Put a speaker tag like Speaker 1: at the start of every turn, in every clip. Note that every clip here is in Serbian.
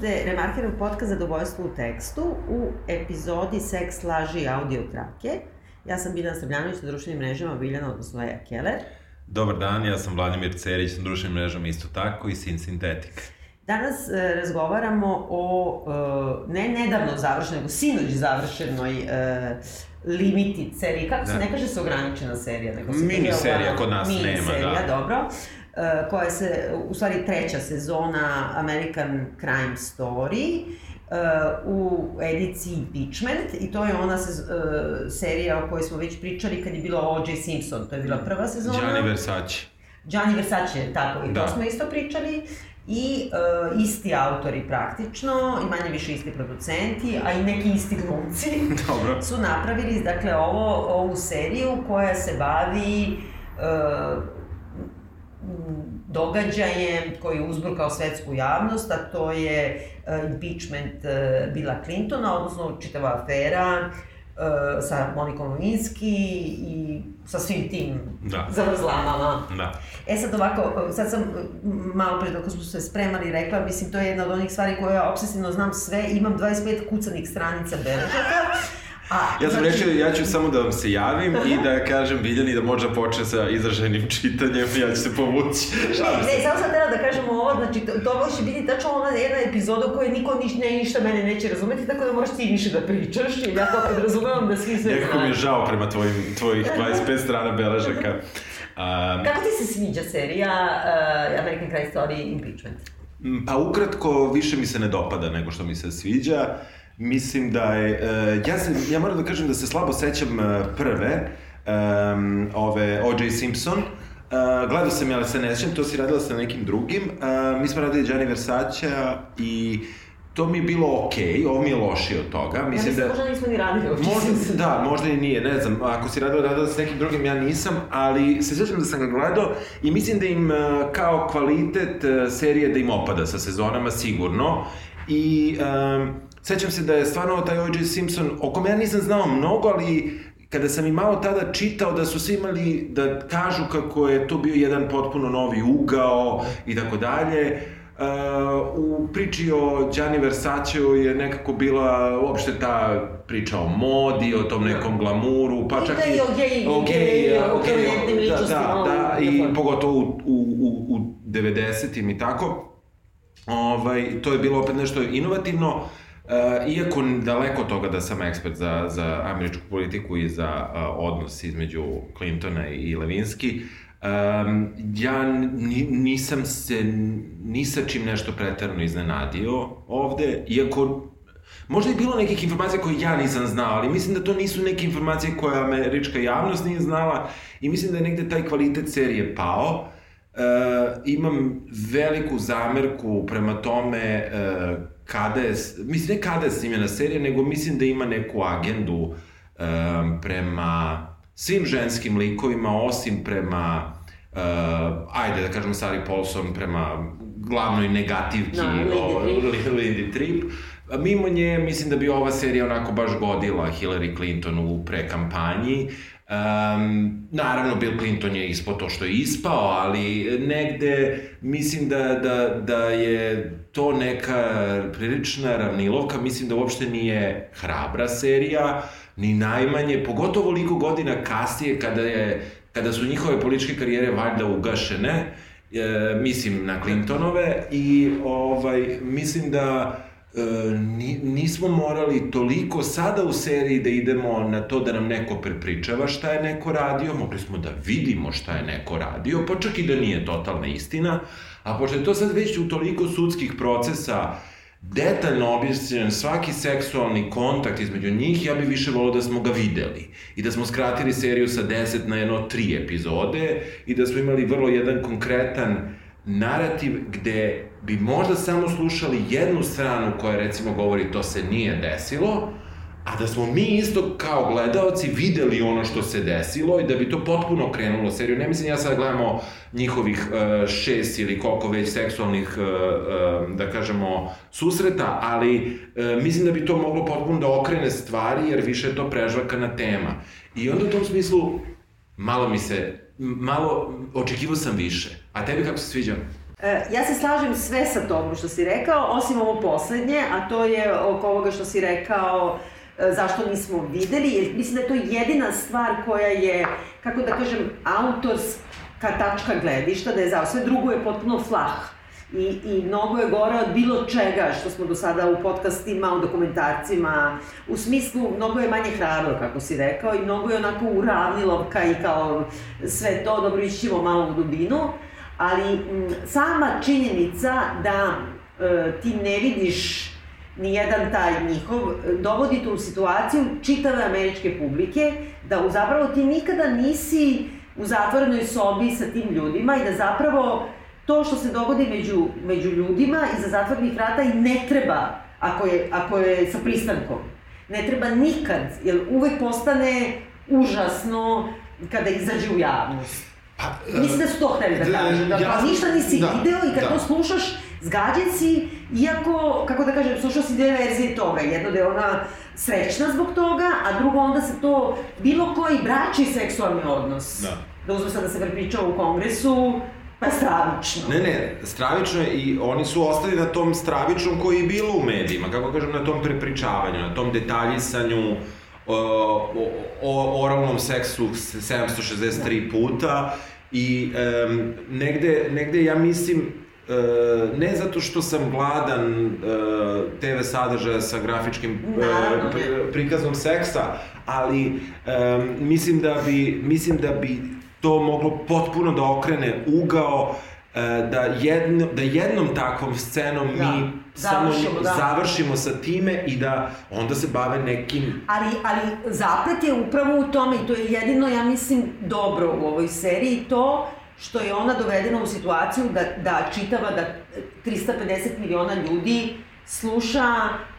Speaker 1: Slušate Remarkerov podcast Zadovoljstvo u tekstu u epizodi Seks, laži i audio trake. Ja sam Biljana Srbljanović na društvenim mrežama Biljana, odnosno Eja Keller.
Speaker 2: Dobar dan, ja sam Vladimir Cerić na društvenim mrežama isto tako i Sin Sintetik.
Speaker 1: Danas e, razgovaramo o e, ne nedavno završenoj, nego sinoć završenoj e, limited seriji. Kako se, da. ne kaže se ograničena serija, nego se...
Speaker 2: Mini serija kod nas mini nema, serija,
Speaker 1: da. dobro. E, koja se, u stvari treća sezona American Crime Story, uh, u ediciji Impeachment i to je ona se, uh, serija o kojoj smo već pričali kad je bilo O.J. Simpson, to je bila prva sezona.
Speaker 2: Gianni Versace.
Speaker 1: Gianni Versace, tako, i da. to smo isto pričali. I uh, isti autori praktično, i manje više isti producenti, a i neki isti glumci
Speaker 2: Dobro.
Speaker 1: su napravili, dakle, ovo, ovu seriju koja se bavi uh, događajem koji je uzbrukao svetsku javnost, a to je uh, impeachment uh, Billa Clintona, odnosno čitava afera uh, sa Monikom Lewinsky i sa svim tim da. zavrzlamama.
Speaker 2: Da.
Speaker 1: E sad ovako, sad sam malo pre dok smo se spremali rekla, mislim to je jedna od onih stvari koje ja obsesivno znam sve, imam 25 kucanih stranica beležaka,
Speaker 2: ja sam znači... rečio, ja ću samo da vam se javim i da kažem Biljani da možda počne sa izraženim čitanjem, ja ću se povući.
Speaker 1: Ne, ne, samo sam tela da kažem ovo, znači to, to će biti tačno ona jedna epizoda u kojoj niko niš, ne, ništa mene neće razumeti, tako da možeš ti više da pričaš, i ja to podrazumevam da svi sve
Speaker 2: Nekako mi je žao prema tvojim, tvojih 25 strana beležaka.
Speaker 1: Um, Kako ti se sviđa serija uh, American Crime Story Impeachment?
Speaker 2: Pa ukratko, više mi se ne dopada nego što mi se sviđa. Uh, Mislim da je, uh, ja, se, ja moram da kažem da se slabo sećam uh, prve, um, ove O.J. Simpson, Uh, gledao sam je, ali se ne sećam, to si radila sa nekim drugim. Uh, mi smo radili Gianni Versace i to mi je bilo okej, okay, ovo mi je lošije od toga.
Speaker 1: Mislim, ja mislim da, možda nismo ni radili
Speaker 2: možda, Da, možda i nije, ne znam. Ako si radila, radila sa nekim drugim, ja nisam, ali se sećam da sam ga gledao i mislim da im kao kvalitet serije da im opada sa sezonama sigurno. I um, Sećam se da je stvarno taj O.J. Simpson, o kome ja nisam znao mnogo, ali kada sam i malo tada čitao da su svi imali da kažu kako je to bio jedan potpuno novi ugao i tako dalje, Uh, u priči o Gianni Versaceu je nekako bila uopšte ta priča o modi, o tom nekom glamuru, pa čak
Speaker 1: i... o geji, o geji, o geji,
Speaker 2: da, da, da, i pogotovo u, u, u, u 90-im i tako. Ovaj, to je bilo opet nešto inovativno. Uh, iako daleko toga da sam ekspert za, za američku politiku i za uh, odnos između Clintona i Levinski, um, ja nisam se ni sa čim nešto pretarano iznenadio ovde, iako Možda je bilo nekih informacija koje ja nisam znao, ali mislim da to nisu neke informacije koje američka javnost nije znala i mislim da je negde taj kvalitet serije pao. Uh, imam veliku zamerku prema tome uh, kada je, mislim ne kada je snimljena serija, nego mislim da ima neku agendu um, prema svim ženskim likovima, osim prema, uh, ajde da kažemo Sari Paulson, prema glavnoj negativki no, Lindy Tripp. Mimo nje, mislim da bi ova serija onako baš godila Hillary Clinton u prekampanji. Um, naravno, Bill Clinton je ispao to što je ispao, ali negde mislim da, da, da je to neka prilična ravnilovka, mislim da uopšte nije hrabra serija, ni najmanje, pogotovo liko godina kasnije kada, je, kada su njihove političke karijere valjda ugašene, e, mislim na Clintonove i ovaj, mislim da nismo morali toliko sada u seriji da idemo na to da nam neko prepričava šta je neko radio, mogli smo da vidimo šta je neko radio, pa čak i da nije totalna istina, a pošto je to sad već u toliko sudskih procesa detaljno objasnjen svaki seksualni kontakt između njih, ja bih više volio da smo ga videli. I da smo skratili seriju sa 10 na jedno 3 epizode i da smo imali vrlo jedan konkretan narativ gde bi možda samo slušali jednu stranu koja recimo govori to se nije desilo, a da smo mi isto kao gledaoci videli ono što se desilo i da bi to potpuno krenulo seriju. Ne mislim ja sad gledamo njihovih uh, šest ili koliko već seksualnih, uh, uh, da kažemo, susreta, ali uh, mislim da bi to moglo potpuno da okrene stvari jer više je to prežvakana tema. I onda u tom smislu malo mi se, malo, očekivao sam više. A tebi kako se sviđa?
Speaker 1: E, ja se slažem sve sa tobom što si rekao, osim ovo poslednje, a to je oko ovoga što si rekao e, zašto nismo videli, jer mislim da je to jedina stvar koja je, kako da kažem, autorska tačka gledišta, da je zao, sve drugo je potpuno flah. I, I mnogo je gore od bilo čega što smo do sada u podcastima, u dokumentarcima, u smislu mnogo je manje hrabro, kako si rekao, i mnogo je onako uravnilovka i kao sve to, dobro ićemo malo u dubinu. Ali m, sama činjenica da e, ti ne vidiš ni jedan taj njihov, dovodi tu situaciju čitave američke publike, da zapravo ti nikada nisi u zatvorenoj sobi sa tim ljudima i da zapravo to što se dogodi među, među ljudima iza zatvornih vrata i ne treba ako je, ako je sa pristankom. Ne treba nikad, jer uvek postane užasno kada izađe u javnost. Pa, Mislim da su to hteli da kažu, da ja, ništa nisi da, video i kad da. to slušaš, zgađen si, iako, kako da kažem, slušao si dve verzije toga, jedno da je ona srećna zbog toga, a drugo onda se to, bilo koji brači seksualni odnos. Da. Da uzme sad da se prepričao u kongresu, Pa stravično.
Speaker 2: Ne, ne, stravično je i oni su ostali na tom stravičnom koji je bilo u medijima, kako kažem, na tom prepričavanju, na tom detaljisanju, o, o, o oralnom seksu 763 puta I um, negde, negde ja mislim, uh, ne zato što sam gladan uh, TV sadržaja sa grafičkim uh, prikazom seksa, ali um, mislim da bi mislim da bi to moglo potpuno da okrene ugao da, jedno, da jednom takvom scenom. Da. mi završimo, samo da. završimo sa time i da onda se bave nekim...
Speaker 1: Ali, ali zaplet je upravo u tome i to je jedino, ja mislim, dobro u ovoj seriji to što je ona dovedena u situaciju da, da čitava da 350 miliona ljudi sluša e,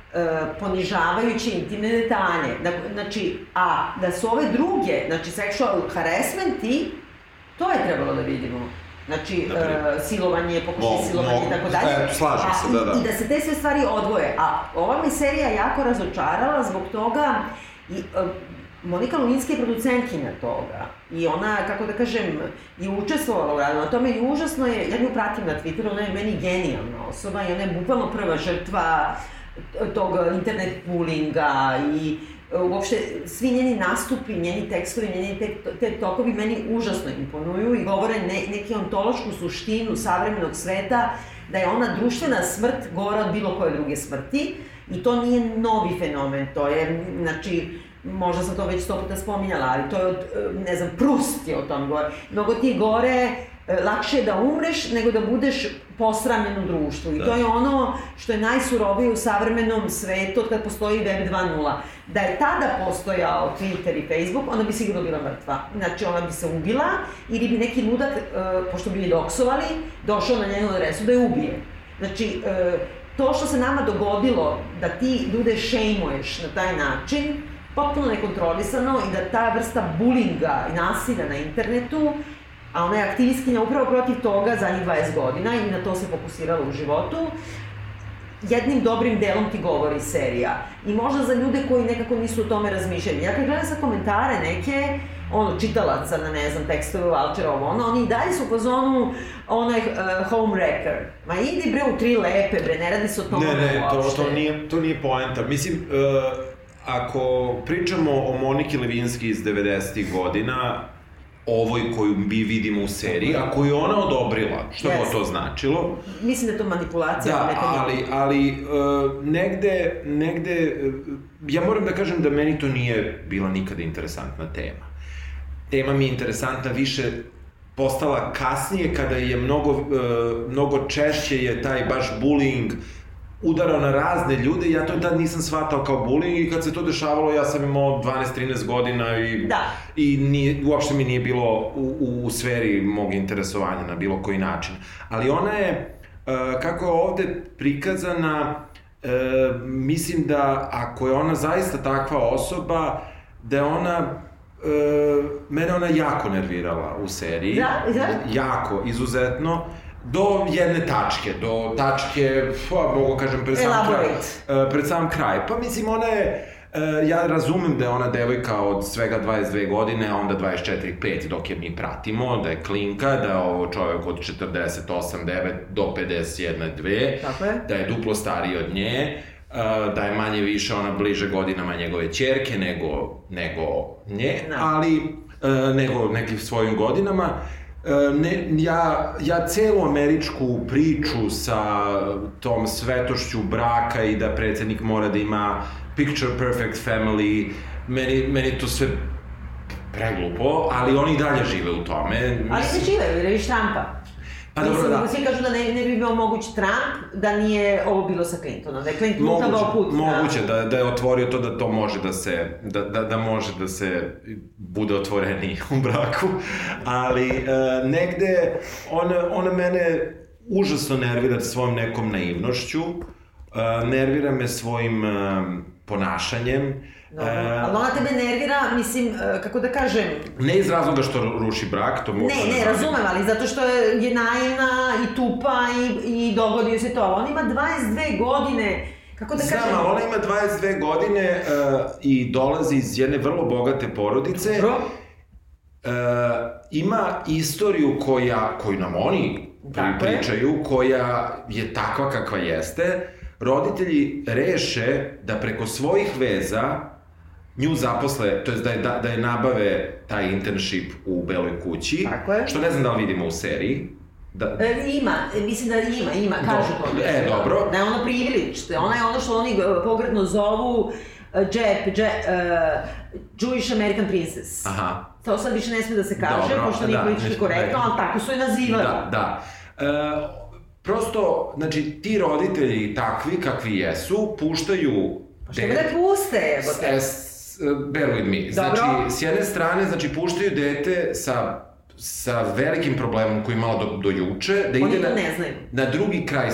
Speaker 1: ponižavajuće intimne detalje. Da, znači, a da su ove druge, znači sexual harassmenti, to je trebalo da vidimo. Znači, uh, silovanje, pokušaj no, silovanje i tako dalje.
Speaker 2: E, slažem se, da, da.
Speaker 1: I da se te sve stvari odvoje. A ova me serija jako razočarala zbog toga i uh, Monika Luninski je producentkinja toga i ona, kako da kažem, je učestvovala u radu na tome i užasno je, ja nju pratim na Twitteru, ona je meni genijalna osoba i ona je bukvalno prva žrtva tog internet bullinga i uopšte svi njeni nastupi, njeni tekstovi, njeni te, te tokovi meni užasno imponuju i govore ne, neki ontološku suštinu savremenog sveta, da je ona društvena smrt gora od bilo koje druge smrti i to nije novi fenomen, to je, znači, možda sam to već sto puta spominjala, ali to je od, ne znam, Prust je o tom gore. Mnogo ti gore E, lakše je da umreš nego da budeš posramljen u društvu. I da. to je ono što je najsurovije u savremenom svetu od kad postoji Web 2.0. Da je tada postojao Twitter i Facebook, ona bi sigurno bila mrtva. Znači, ona bi se ubila ili bi neki ludak, e, pošto bi je doksovali, došao na njenu adresu da je ubije. Znači, e, to što se nama dogodilo, da ti ljude šejmuješ na taj način, potpuno nekontrolisano i da ta vrsta bulinga i nasilja na internetu a ona je aktivistkinja upravo protiv toga zadnjih 20 godina i na to se fokusirala u životu, jednim dobrim delom ti govori serija. I možda za ljude koji nekako nisu o tome razmišljali. Ja kad gledam sa komentare neke, ono, čitalaca na, ne znam, tekstove Valčera, ovo, ono, oni i dalje su u fazonu onaj uh, home wrecker. Ma idi bre u tri lepe, bre, ne radi se o tome
Speaker 2: Ne, ne, to, to, nije, to nije poenta. Mislim, uh, ako pričamo o Moniki Levinski iz 90. godina, ovoj koju mi vidimo u seriji, a koju ona odobrila, što yes. god to značilo.
Speaker 1: Mislim da je to manipulacija.
Speaker 2: Da, ali, ali uh, negde, negde, uh, ja moram da kažem da meni to nije bila nikada interesantna tema. Tema mi je interesantna više postala kasnije kada je mnogo, uh, mnogo češće je taj baš bullying udarao na razne ljude i ja to tad nisam shvatao kao bullying i kad se to dešavalo ja sam imao 12-13 godina i,
Speaker 1: da.
Speaker 2: i nije, uopšte mi nije bilo u, u, u sferi mog interesovanja na bilo koji način. Ali ona je, uh, kako je ovde prikazana, uh, mislim da ako je ona zaista takva osoba, da je ona Uh, mene ona jako nervirala u seriji.
Speaker 1: Da, da.
Speaker 2: Jako, izuzetno. Do jedne tačke, do tačke, pa, mogu kažem, pred sam kraj. Uh, pred sam kraj. Pa mislim, ona je, E, ja razumem da je ona devojka od svega 22 godine, a onda 24-5 dok je mi pratimo, da je klinka, da je ovo čovjek od 48-9 do 51-2,
Speaker 1: Tako je.
Speaker 2: da je duplo stariji od nje, e, da je manje više ona bliže godinama njegove čerke nego, nego nje,
Speaker 1: Da.
Speaker 2: ali e, nego nekim svojim godinama. E, ne, ja, ja celu američku priču sa tom svetošću braka i da predsednik mora da ima picture perfect family, meni, meni to sve preglupo, ali oni dalje žive u tome.
Speaker 1: Ali ne žive, jer vidiš Trumpa.
Speaker 2: Pa dobro,
Speaker 1: Mislim,
Speaker 2: da.
Speaker 1: Svi kažu da ne, ne bi bio moguć Trump da nije ovo bilo sa Clintonom. Da je Clinton
Speaker 2: Moguće,
Speaker 1: utabao put.
Speaker 2: moguće da, da je otvorio to da to može da se, da, da, da može da se bude otvoreniji u braku, ali e, negde ona, ona mene užasno nervira svojom nekom naivnošću, e, nervira me svojim e, ponašanjem,
Speaker 1: Dobro.
Speaker 2: e,
Speaker 1: Ali ona tebe nervira, mislim, e, kako da kažem,
Speaker 2: ne iz razloga što ruši brak, to mogu
Speaker 1: Ne, ne, razumem, ali zato što je naivna i tupa i, i dogodi joj se to. Ali on ima 22 godine, kako da
Speaker 2: Znam,
Speaker 1: kažem...
Speaker 2: ali ona ima 22 godine uh, i dolazi iz jedne vrlo bogate porodice.
Speaker 1: Dobro.
Speaker 2: Uh, ima istoriju koja, koju nam oni
Speaker 1: Tako je.
Speaker 2: pričaju, koja je takva kakva jeste. Roditelji reše da preko svojih veza nju zaposle, to je da je, da, da je nabave taj internship u Beloj kući,
Speaker 1: Tako je.
Speaker 2: što ne znam da li vidimo u seriji. Da,
Speaker 1: E, ima, e, mislim da ima, ima, kažu to.
Speaker 2: E, dobro.
Speaker 1: Da je ono privileđ, ona je ono što oni e, pogredno zovu e, Jep, Jep, uh, Jewish American Princess.
Speaker 2: aha.
Speaker 1: To sad više ne sme da se kaže,
Speaker 2: Dobro,
Speaker 1: pošto nije
Speaker 2: da,
Speaker 1: politički korektno, ali tako su je nazivali.
Speaker 2: Da, da. E, prosto, znači, ti roditelji takvi kakvi jesu, puštaju...
Speaker 1: Pa što bi da puste, jebote?
Speaker 2: Bear with me.
Speaker 1: Dobro.
Speaker 2: Znači, s jedne strane, znači, puštaju dete sa sa velikim problemom koji je imalo do, do juče, da
Speaker 1: Oni
Speaker 2: ide na, na drugi kraj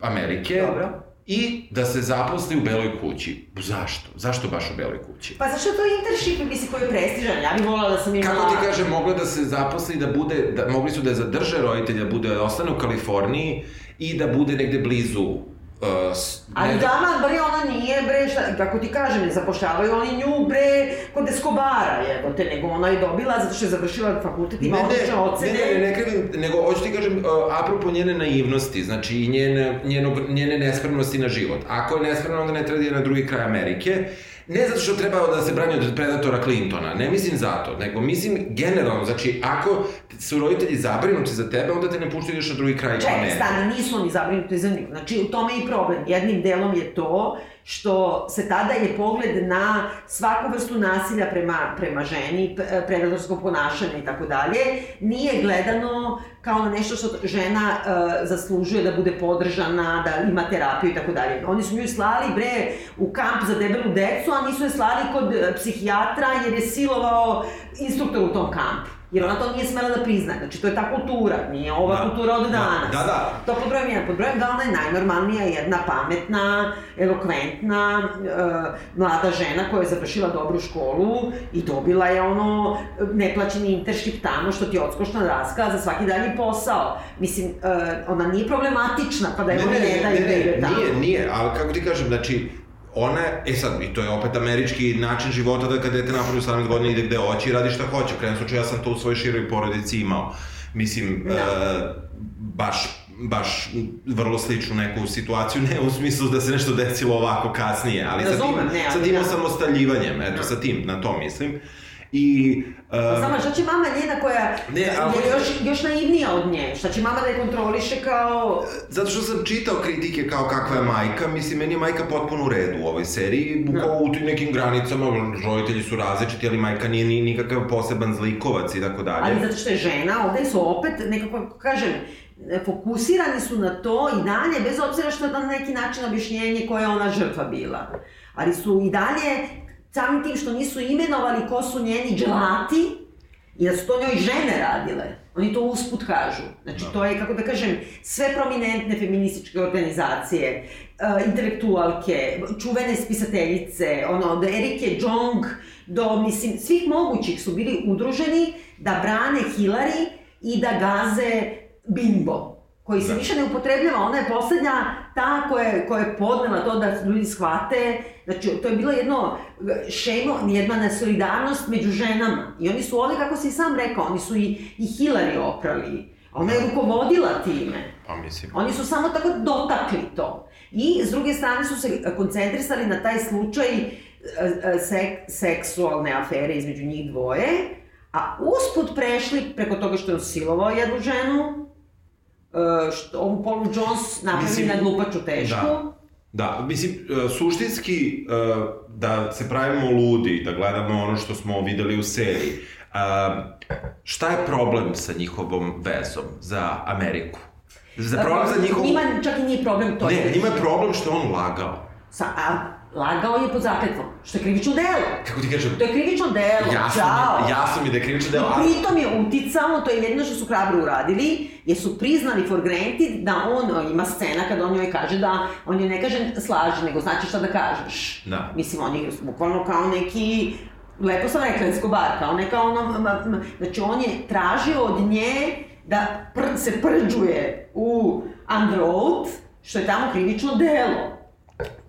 Speaker 2: Amerike
Speaker 1: Dobro.
Speaker 2: i da se zaposli u Beloj kući. Zašto? Zašto baš u Beloj kući?
Speaker 1: Pa zašto je to internship, mislim, koji je prestižan? Ja bih volala da sam imala...
Speaker 2: Kako ti kažem, mogla da se zaposli da bude, da, mogli su da je zadrže roditelja, da bude, ostane u Kaliforniji i da bude negde blizu uh,
Speaker 1: Ali
Speaker 2: ne-
Speaker 1: dama, bre, ona nije, bre, šta, kako ti kažem, ne zapošljavaju oni nju, bre, kod Escobara, jebote, nego ona je dobila zato što je završila fakultet, ima
Speaker 2: Ne,
Speaker 1: odlične
Speaker 2: ne,
Speaker 1: ocene.
Speaker 2: ne, ne, ne krivim, nego hoću ti kažem, uh, apropo njene naivnosti, znači i njene, njenog, njene nespremnosti na život. Ako je nespremna, onda ne treba da ide na drugi kraj Amerike, ne zato što treba da se brani od predatora Clintona, ne mislim zato, nego mislim generalno, znači ako su roditelji zabrinuti za tebe, onda te ne puštaju ideš na drugi kraj
Speaker 1: Čekaj,
Speaker 2: Amerike.
Speaker 1: stani, nisu oni zabrinuti za njih. Znači, u tome je i problem. Jednim delom je to što se tada je pogled na svaku vrstu nasilja prema, prema ženi, p- predatorskog ponašanja i tako dalje, nije gledano kao na nešto što žena e, zaslužuje da bude podržana, da ima terapiju i tako dalje. Oni su nju slali, bre, u kamp za debelu decu, a nisu je slali kod e, psihijatra jer je silovao instruktor u tom kampu. Jer ona to nije smela da prizna. Znači, to je ta kultura, nije ova
Speaker 2: Da.
Speaker 1: kultura od
Speaker 2: Da,
Speaker 1: danas.
Speaker 2: da, da.
Speaker 1: To pod brojem jedan. Pod brojem dva, ona je najnormalnija, jedna pametna, elokventna, e, mlada žena koja je završila dobru školu i dobila je ono neplaćeni internship tamo što ti je odskošna raska za svaki dalji posao. Mislim, e, ona nije problematična, pa da je oni ne daju da ide tamo.
Speaker 2: nije, nije, ali kako ti kažem, znači, ona, e sad, i to je opet američki način života da kada dete napravi 18 godina ide gde hoće i radi šta hoće. U krajnjem slučaju ja sam to u svojoj široj porodici imao. Mislim,
Speaker 1: Da.
Speaker 2: e, baš baš vrlo sličnu neku situaciju, ne u smislu da se nešto desilo ovako kasnije, ali sa tim,
Speaker 1: Razumem, ne,
Speaker 2: sa tim
Speaker 1: da.
Speaker 2: osamostaljivanjem, eto,
Speaker 1: Da.
Speaker 2: sa tim, na to mislim. I... e,
Speaker 1: Samo, šta će mama njena koja
Speaker 2: Ne, ali-
Speaker 1: je još, još naivnija od nje? Šta će mama da je kontroliše kao...
Speaker 2: Zato što sam čitao kritike kao kakva je majka, mislim, meni je majka potpuno u redu u ovoj seriji, bukao u tim nekim granicama, roditelji su različiti, ali majka nije ni nikakav poseban zlikovac i tako dalje.
Speaker 1: Ali zato što je žena, ovde su opet, nekako, kako kažem, fokusirani su na to i dalje, bez obzira što je na neki način objašnjenje koja je ona žrtva bila. Ali su i dalje, samim tim što nisu imenovali ko su njeni dželati, i da su to njoj žene radile. Oni to usput kažu. Znači, to je, kako da kažem, sve prominentne feminističke organizacije, uh, intelektualke, čuvene spisateljice, ono, od Erike Jong do, mislim, svih mogućih su bili udruženi da brane Hillary i da gaze bimbo koji se da. više ne upotrebljava, ona je poslednja ta koja je, koja je podnela to da ljudi shvate, znači to je bilo jedno šemo, jedna nesolidarnost među ženama. I oni su ovde, kako si sam rekao, oni su i, i Hillary oprali. Ona je rukovodila time.
Speaker 2: Pa mislim.
Speaker 1: Oni su samo tako dotakli to. I s druge strane su se koncentrisali na taj slučaj e, e, sek, seksualne afere između njih dvoje, a usput prešli preko toga što je silovao jednu ženu, e, što ovu Paulu Jones napravi na glupaču tešku.
Speaker 2: Da. Da, mislim, suštinski da se pravimo ludi, da gledamo ono što smo videli u seriji. Šta je problem sa njihovom vezom za Ameriku? Za problem za njihovu...
Speaker 1: Njima čak i nije problem to.
Speaker 2: Ne, njima je problem što on lagao.
Speaker 1: Sa, a, lagao je pod zakletvom, što je krivično delo.
Speaker 2: Kako ti kažem?
Speaker 1: To je krivično delo,
Speaker 2: jasno
Speaker 1: čao.
Speaker 2: Mi, jasno mi da je krivično delo.
Speaker 1: I pritom je uticao, to je jedno što su hrabro uradili, jer su priznali for granted da on, ima scena kada on njoj kaže da, on joj ne kaže slaži, nego znači šta da kažeš.
Speaker 2: Da.
Speaker 1: Mislim, on je bukvalno kao neki lepo sam rekla, Escobar, kao neka ono, znači on je tražio od nje da pr, se prđuje u Underoath, što je tamo krivično delo.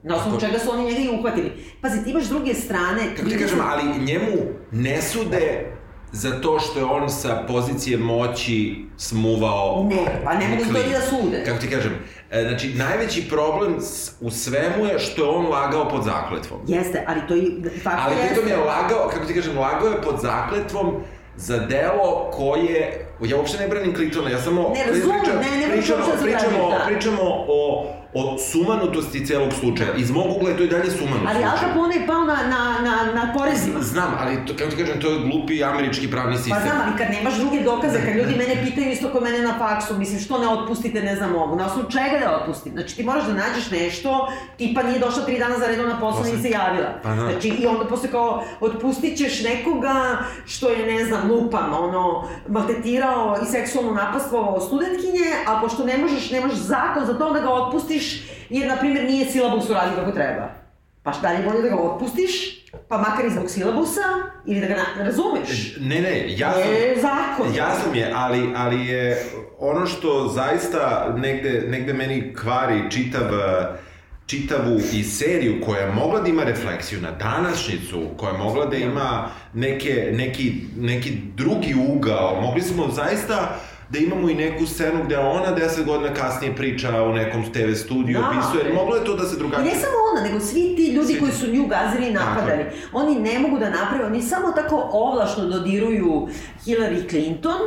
Speaker 1: Na osnovu čega su oni njega i uhvatili. Pazi, ti imaš druge strane...
Speaker 2: Kako ti kažem, ali njemu ne sude za to što je on sa pozicije moći smuvao...
Speaker 1: Ne, pa ne mogu to da sude.
Speaker 2: Kako ti kažem, e, znači, najveći problem u svemu je što je on lagao pod zakletvom.
Speaker 1: Jeste, ali to i...
Speaker 2: Ali pritom je lagao, kako ti kažem, lagao je pod zakletvom za delo koje, ja uopšte ne branim Clintona, ja samo
Speaker 1: ne, razum, pričam, ne, ne
Speaker 2: pričamo, pričamo, da. pričamo o o sumanutosti celog slučaja. Iz mog ugla je to i dalje sumanut
Speaker 1: Ali Al Capone je pao na, na, na, na porezima.
Speaker 2: Znam, ali to, kako ti kažem, to je glupi američki pravni sistem.
Speaker 1: Pa znam, ali kad nemaš druge dokaze, kad ljudi mene pitaju isto kod mene na faksu, mislim, što ne otpustite, ne znam mogu. Na osnovu čega da otpustim? Znači, ti moraš da nađeš nešto, tipa nije došla tri dana za redom na posao i se javila. Pa, da. Znači, i onda posle kao, otpustit ćeš nekoga što je, ne znam, lupam, ono, maltetirao i seksualno napastvovao studentkinje, a pošto ne možeš, nemaš zakon za to da ga otpustiš, jer, na primjer, nije silabus uradio kako treba. Pa šta je bolje da ga otpustiš, pa makar i zbog silabusa, ili da ga na, razumeš?
Speaker 2: Ne, ne, jasno.
Speaker 1: Je zakon.
Speaker 2: Jasno mi je, ali, ali je ono što zaista negde, negde meni kvari čitav čitavu i seriju koja je mogla da ima refleksiju na današnjicu, koja je mogla da ima neke, neki, neki drugi ugao, mogli smo zaista da imamo i neku scenu gde ona deset godina kasnije priča u nekom TV studiju, da, opisuje, moglo je to da se drugačije...
Speaker 1: Ne samo ona, nego svi ti ljudi svi koji su nju gazili i napadali, tako. oni ne mogu da naprave, oni samo tako ovlašno dodiruju Hillary Clinton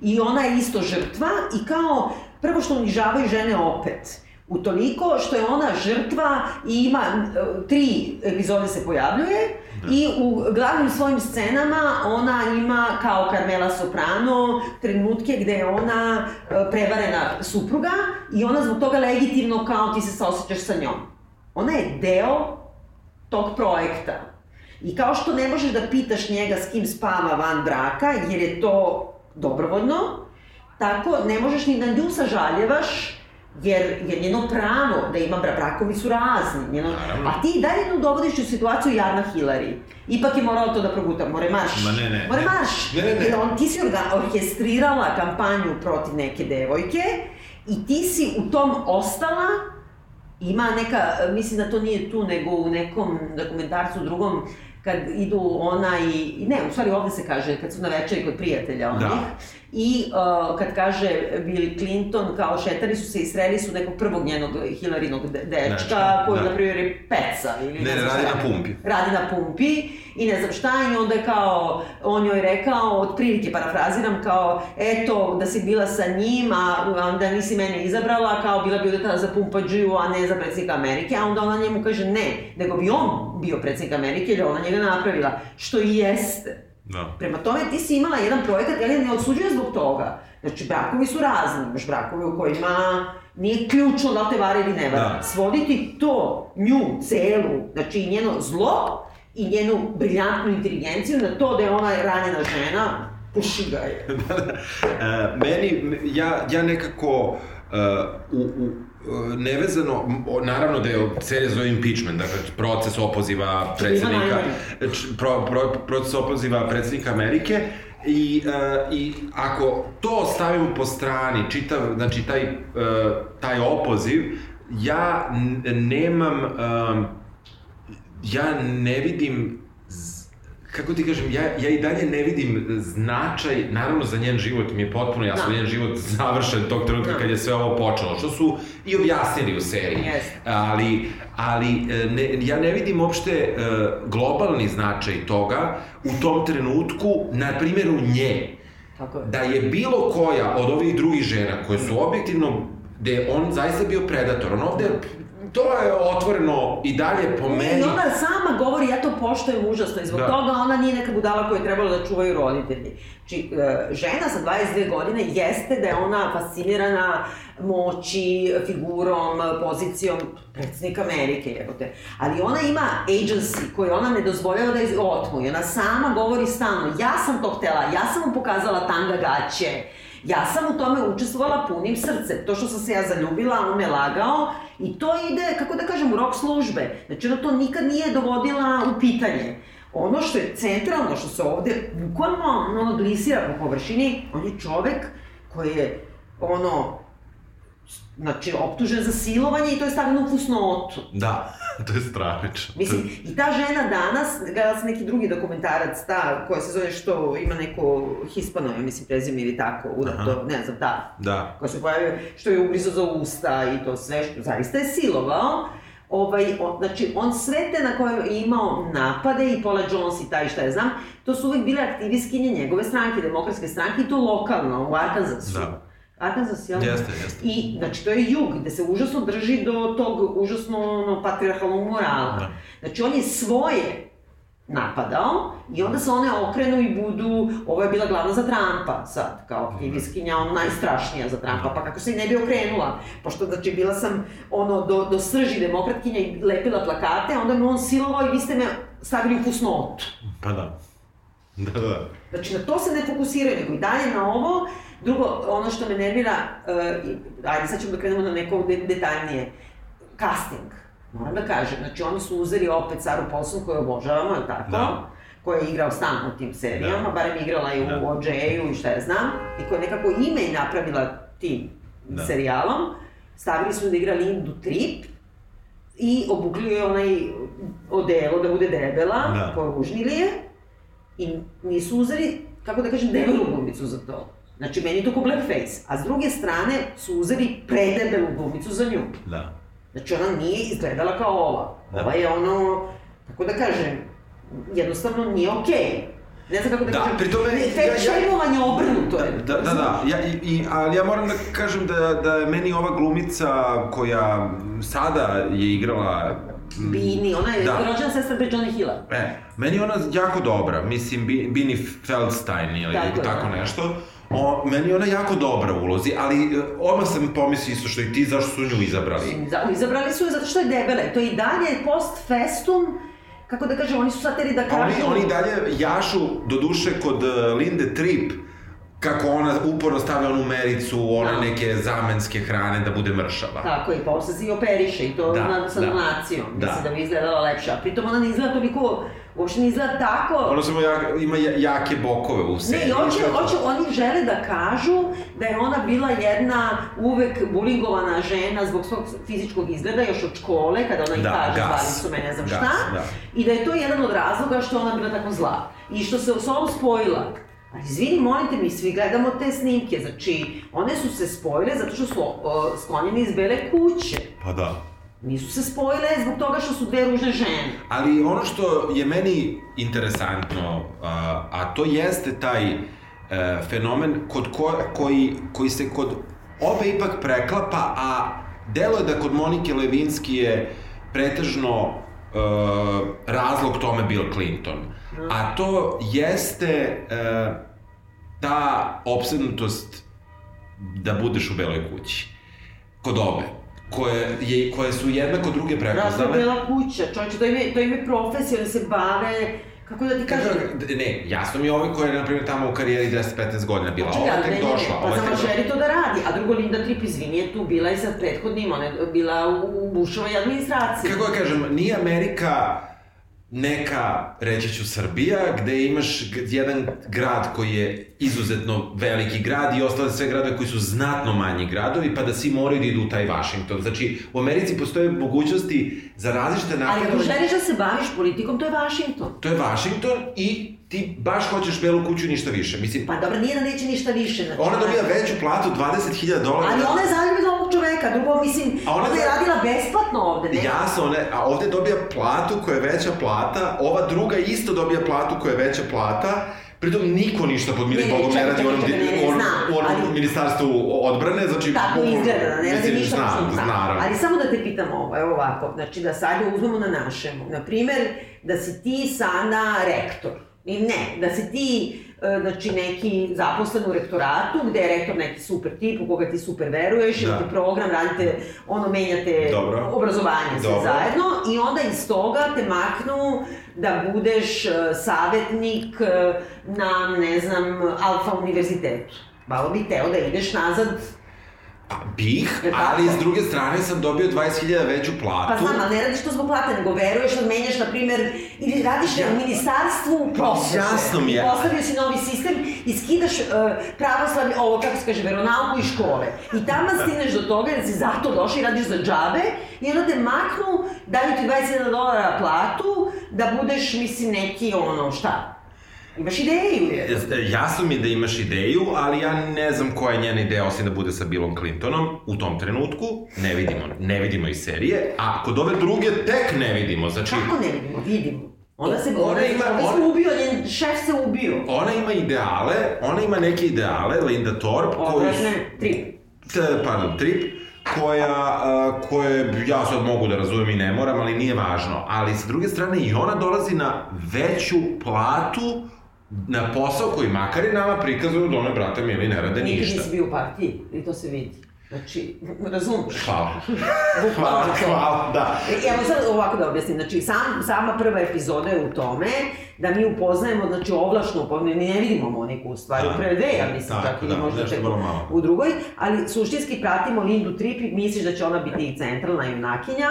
Speaker 1: i ona je isto žrtva i kao prvo što unižavaju žene opet Utoliko što je ona žrtva i ima, tri epizode se pojavljuje da. i u glavnim svojim scenama ona ima kao Carmela Soprano trenutke gde je ona e, prevarena supruga i ona zbog toga legitimno kao ti se saosećaš sa njom. Ona je deo tog projekta. I kao što ne možeš da pitaš njega s kim spava van braka, jer je to dobrovoljno, tako ne možeš ni na nju sažaljevaš jer je njeno pravo da ima bra, brakovi su razni, njeno, a ti dalje nju dovodiš u situaciju jadna Hillary. Ipak je moralo to da proguta, more marš.
Speaker 2: Ma ne, ne.
Speaker 1: More marš.
Speaker 2: Ne, ne, ne.
Speaker 1: Jer on, ti si orkestrirala kampanju protiv neke devojke i ti si u tom ostala ima neka, mislim da to nije tu, nego u nekom dokumentarcu drugom, kad idu ona i, ne, u stvari ovde se kaže, kad su na večeri kod prijatelja onih, da. I uh, kad kaže Bill Clinton, kao šetari su se i sreli su nekog prvog njenog Hillarynog de dečka, koji, da. na primjer, je peca. Ili
Speaker 2: ne, ne, radi na pumpi.
Speaker 1: Radi na pumpi i ne znam šta, i onda je kao, on joj rekao, od prilike parafraziram, kao, eto, da si bila sa njim, a da nisi mene izabrala, kao bila bi udeta za pumpađiju, a ne za predsjednika Amerike, a onda ona njemu kaže ne, nego bi on bio predsjednik Amerike, jer ona njega napravila, što i jeste.
Speaker 2: Da.
Speaker 1: Prema tome, ti si imala jedan projekat, ja ne odsuđujem zbog toga. Znači, brakovi su razni. Imaš brakovi u kojima nije ključno da te vare ili ne vare. Da. Svoditi to, nju, celu, znači njeno zlo i njenu briljantnu inteligenciju na to da je ona ranjena žena, puši ga je. da, da.
Speaker 2: E, meni, ja, ja nekako uh, u, u nevezano, naravno da je serija zove impeachment, dakle proces opoziva predsednika, pro, pro, proces opoziva predsednika Amerike, I, uh, I ako to stavimo po strani, čitav, znači taj, uh, taj opoziv, ja nemam, um, ja ne vidim kako ti kažem, ja, ja i dalje ne vidim značaj, naravno za njen život mi je potpuno jasno, da. njen život završen tog trenutka da. kad je sve ovo počelo, što su i objasnili u seriji. Yes. Ali, ali e, ne, ja ne vidim uopšte uh, globalni značaj toga u tom trenutku, na primjeru nje. Tako je. Da je bilo koja od ovih drugih žena koje su objektivno gde on zaista bio predator. On ovde to je otvoreno i dalje po meni. I
Speaker 1: ona sama govori, ja to poštojem užasno i zbog da. toga ona nije neka budala koja je trebala da čuvaju roditelji. Či, e, žena sa 22 godine jeste da je ona fascinirana moći, figurom, pozicijom predsednika Amerike, jebote. Ali ona ima agency koju ona ne dozvoljava da je otmu i ona sama govori stalno, ja sam to htela, ja sam mu pokazala tanga gaće, Ja sam u tome učestvovala punim srcem. To što sam se ja zaljubila, on me lagao i to ide, kako da kažem, u rok službe. Znači ona to nikad nije dovodila u pitanje. Ono što je centralno, što se ovde bukvalno ono, glisira po površini, on je čovek koji je ono, znači, optužen za silovanje i to je stavljeno u fusnotu.
Speaker 2: Da. to je stravično.
Speaker 1: Mislim, i ta žena danas, gledala sam neki drugi dokumentarac, ta koja se zove što ima neko Hispano, mislim, prezime ili tako, to, ne znam, ta. Da. Koja se pojavio, što je ugrizo za usta i to sve, što zaista je silovao. Ovaj, on, znači, on sve te na koje je imao napade i Paula Jones i taj šta je znam, to su uvek bile aktivistkinje njegove stranke, demokratske stranke i to lokalno, u Arkansasu. Da. Arkansas, jel?
Speaker 2: Jeste, jeste.
Speaker 1: I, znači, to je jug, gde se užasno drži do tog užasno ono, patriarhalnog morala. Da. Znači, on je svoje napadao i onda se one okrenu i budu, ovo je bila glavna za Trumpa sad, kao aktivistkinja, ono najstrašnija za Trumpa, pa kako se i ne bi okrenula, pošto znači bila sam ono do, do srži demokratkinja i lepila plakate, onda me on silovao i vi ste me stavili u fusnotu.
Speaker 2: Pa da. Da, da.
Speaker 1: Znači na to se ne fokusiraju, nego i dalje na ovo, Drugo, ono što me nervira, uh, ajde sad ćemo da krenemo na neko de detaljnije, casting. Moram da kažem, znači oni su uzeli opet Saru Paulson koju obožavamo, je tako? Da. Koja je igrao stan u tim serijama, da. barem igrala i u da. OJ-u i šta ja znam, i koja je nekako ime napravila tim da. serijalom. Stavili su da igra Lindu Trip, i obukli je onaj odelo da bude debela, da. poružnili je, i nisu uzeli, kako da kažem, debelu glumicu za to. Znači, meni je to ko blackface. A s druge strane su uzeli predebelu glumicu za nju. Da. Znači, ona nije izgledala kao ova. Da. Ova je ono, kako da kažem, jednostavno nije okej. Okay. Ne znam kako da, da kažem. Pri tome, ja, ja, obrnuto je.
Speaker 2: Da, da, da. Ja, i, ali ja moram da kažem da, da je meni ova glumica koja sada je igrala
Speaker 1: Bini, ona je da. rođena sestra pre Johnny Hilla.
Speaker 2: E, meni je ona jako dobra, mislim, Bini Feldstein ili tako, tako da. nešto. O, meni je ona jako dobra u ulozi, ali e, odmah sam pomislio isto što i ti, zašto su nju izabrali?
Speaker 1: Izabrali su je zato što je debela. To je i dalje post festum, kako da kažem, oni su sad teri da kažu...
Speaker 2: Oni, oni dalje jašu, do duše, kod uh, Linde Tripp, kako ona uporno stavlja onu mericu, one da. neke zamenske hrane da bude mršava.
Speaker 1: Tako, i posle se i operiše, i to da, na, sa da. donacijom, da. mislim da bi izgledala lepše. A pritom ona ne izgleda toliko uopšte ne izgleda tako.
Speaker 2: Ono samo jak, ima jake bokove u sebi.
Speaker 1: Ne, hoće, hoće, oni žele da kažu da je ona bila jedna uvek bulingovana žena zbog svog fizičkog izgleda još od škole, kada ona i da, kaže, zvali su me ne znam gas, šta, da. i da je to jedan od razloga što ona bila tako zla. I što se s ovom spojila. Ali izvini, molite mi, svi gledamo te snimke, znači, one su se spojile zato što su uh, sklonjene iz bele kuće.
Speaker 2: Pa da.
Speaker 1: Nisu se spojile zbog toga što su dve ružne žene.
Speaker 2: Ali ono što je meni interesantno, a, a to jeste taj e, fenomen kod ko, koji, koji se kod obe ipak preklapa, a delo je da kod Monike Levinski je pretežno e, razlog tome Bill Clinton. A to jeste e, ta obsednutost da budeš u beloj kući. Kod obe koje, je, koje su jednako druge prepoznale.
Speaker 1: Razno bela kuća, čovječe, to ime, to ime profesije, oni se bave Kako da ti kažem?
Speaker 2: Ne, jasno mi je ovaj koja je, na primjer, tamo u karijeri 10-15 godina bila. Ova tek došla.
Speaker 1: Pa samo želi to da radi. A drugo, Linda Tripp, izvini, je tu bila i sa prethodnim, ona je bila u Bušovoj administraciji.
Speaker 2: Kako ja kažem, nije Amerika neka, reći ću, Srbija, gde imaš jedan grad koji je izuzetno veliki grad i ostale sve gradove koji su znatno manji gradovi, pa da svi moraju da idu u taj Vašington. Znači, u Americi postoje mogućnosti za različite
Speaker 1: nakladove... Ali ako želiš da se baviš politikom, to je Vašington.
Speaker 2: To je Vašington i ti baš hoćeš belu kuću ništa više. Mislim,
Speaker 1: pa dobro, nije da neće ništa više.
Speaker 2: Znači, ona dobija veću platu, 20.000 dolara.
Speaker 1: Ali ona je zaljubila ovog čoveka, drugo, mislim, a ona, ona je radila besplatno ovde, ne?
Speaker 2: Jasno, one, a ovde dobija platu koja je veća plata, ova druga isto dobija platu koja je veća plata, Pritom niko ništa pod milim Bogom ne radi u onom, u onom ministarstvu odbrane, znači...
Speaker 1: Tako izgleda, ne radi ništa znam, znam. Ali samo da te pitam ovo, evo ovako, znači da sad uzmemo na našemu. Naprimer, da si ti sada rektor, I ne, da se ti, znači neki zaposlen u rektoratu, gde je rektor neki super tip u koga ti super veruješ, da. imate program, radite, ono, menjate Dobro. obrazovanje sve Dobro. zajedno i onda iz toga te maknu da budeš e, savetnik e, na, ne znam, Alfa univerzitetu. Malo bi teo da ideš nazad
Speaker 2: Pa bih, ali s druge strane sam dobio 20.000 veću platu.
Speaker 1: Pa znam, ali ne radiš to zbog plate, nego veruješ da menjaš, na primer, ili radiš ja. u ministarstvu prosvete.
Speaker 2: Pa, jasno mi je.
Speaker 1: Postavio si novi sistem i skidaš uh, pravoslavlje, ovo, kako se kaže, veronauku i škole. I tamo stigneš do toga da si zato došao i radiš za džabe i onda te maknu, daju ti 20.000 dolara platu, da budeš, mislim, neki, ono, šta, Imaš ideju, je.
Speaker 2: Jasno mi je da imaš ideju, ali ja ne znam koja je njena ideja osim da bude sa Billom Clintonom u tom trenutku. Ne vidimo, ne vidimo iz serije, a kod ove druge tek ne vidimo. Znači...
Speaker 1: Kako ne vidimo? Vidimo. Ona se ona ima, ona se ubio, njen šef se ubio.
Speaker 2: Ona ima ideale, ona ima neke ideale, Linda Thorpe,
Speaker 1: koji... Odvratne, trip.
Speaker 2: Pardon, trip koja, uh, koje ja sad mogu da razumem i ne moram, ali nije važno. Ali sa druge strane i ona dolazi na veću platu na posao koji makar i nama prikazuju da one, brate, mili, ne rade ništa.
Speaker 1: Nikad nisi bio u partiji, i to se vidi. Znači, razumeš?
Speaker 2: Hvala. hvala, hvala, da.
Speaker 1: Evo sad ovako da objasnim, znači sam, sama prva epizoda je u tome da mi upoznajemo, znači ovlašno, pa mi ne vidimo Moniku u stvari, da. prve dve, ja mislim, da, čak da, možda čak u drugoj, ali suštinski pratimo Lindu Trip i misliš da će ona biti centralna junakinja,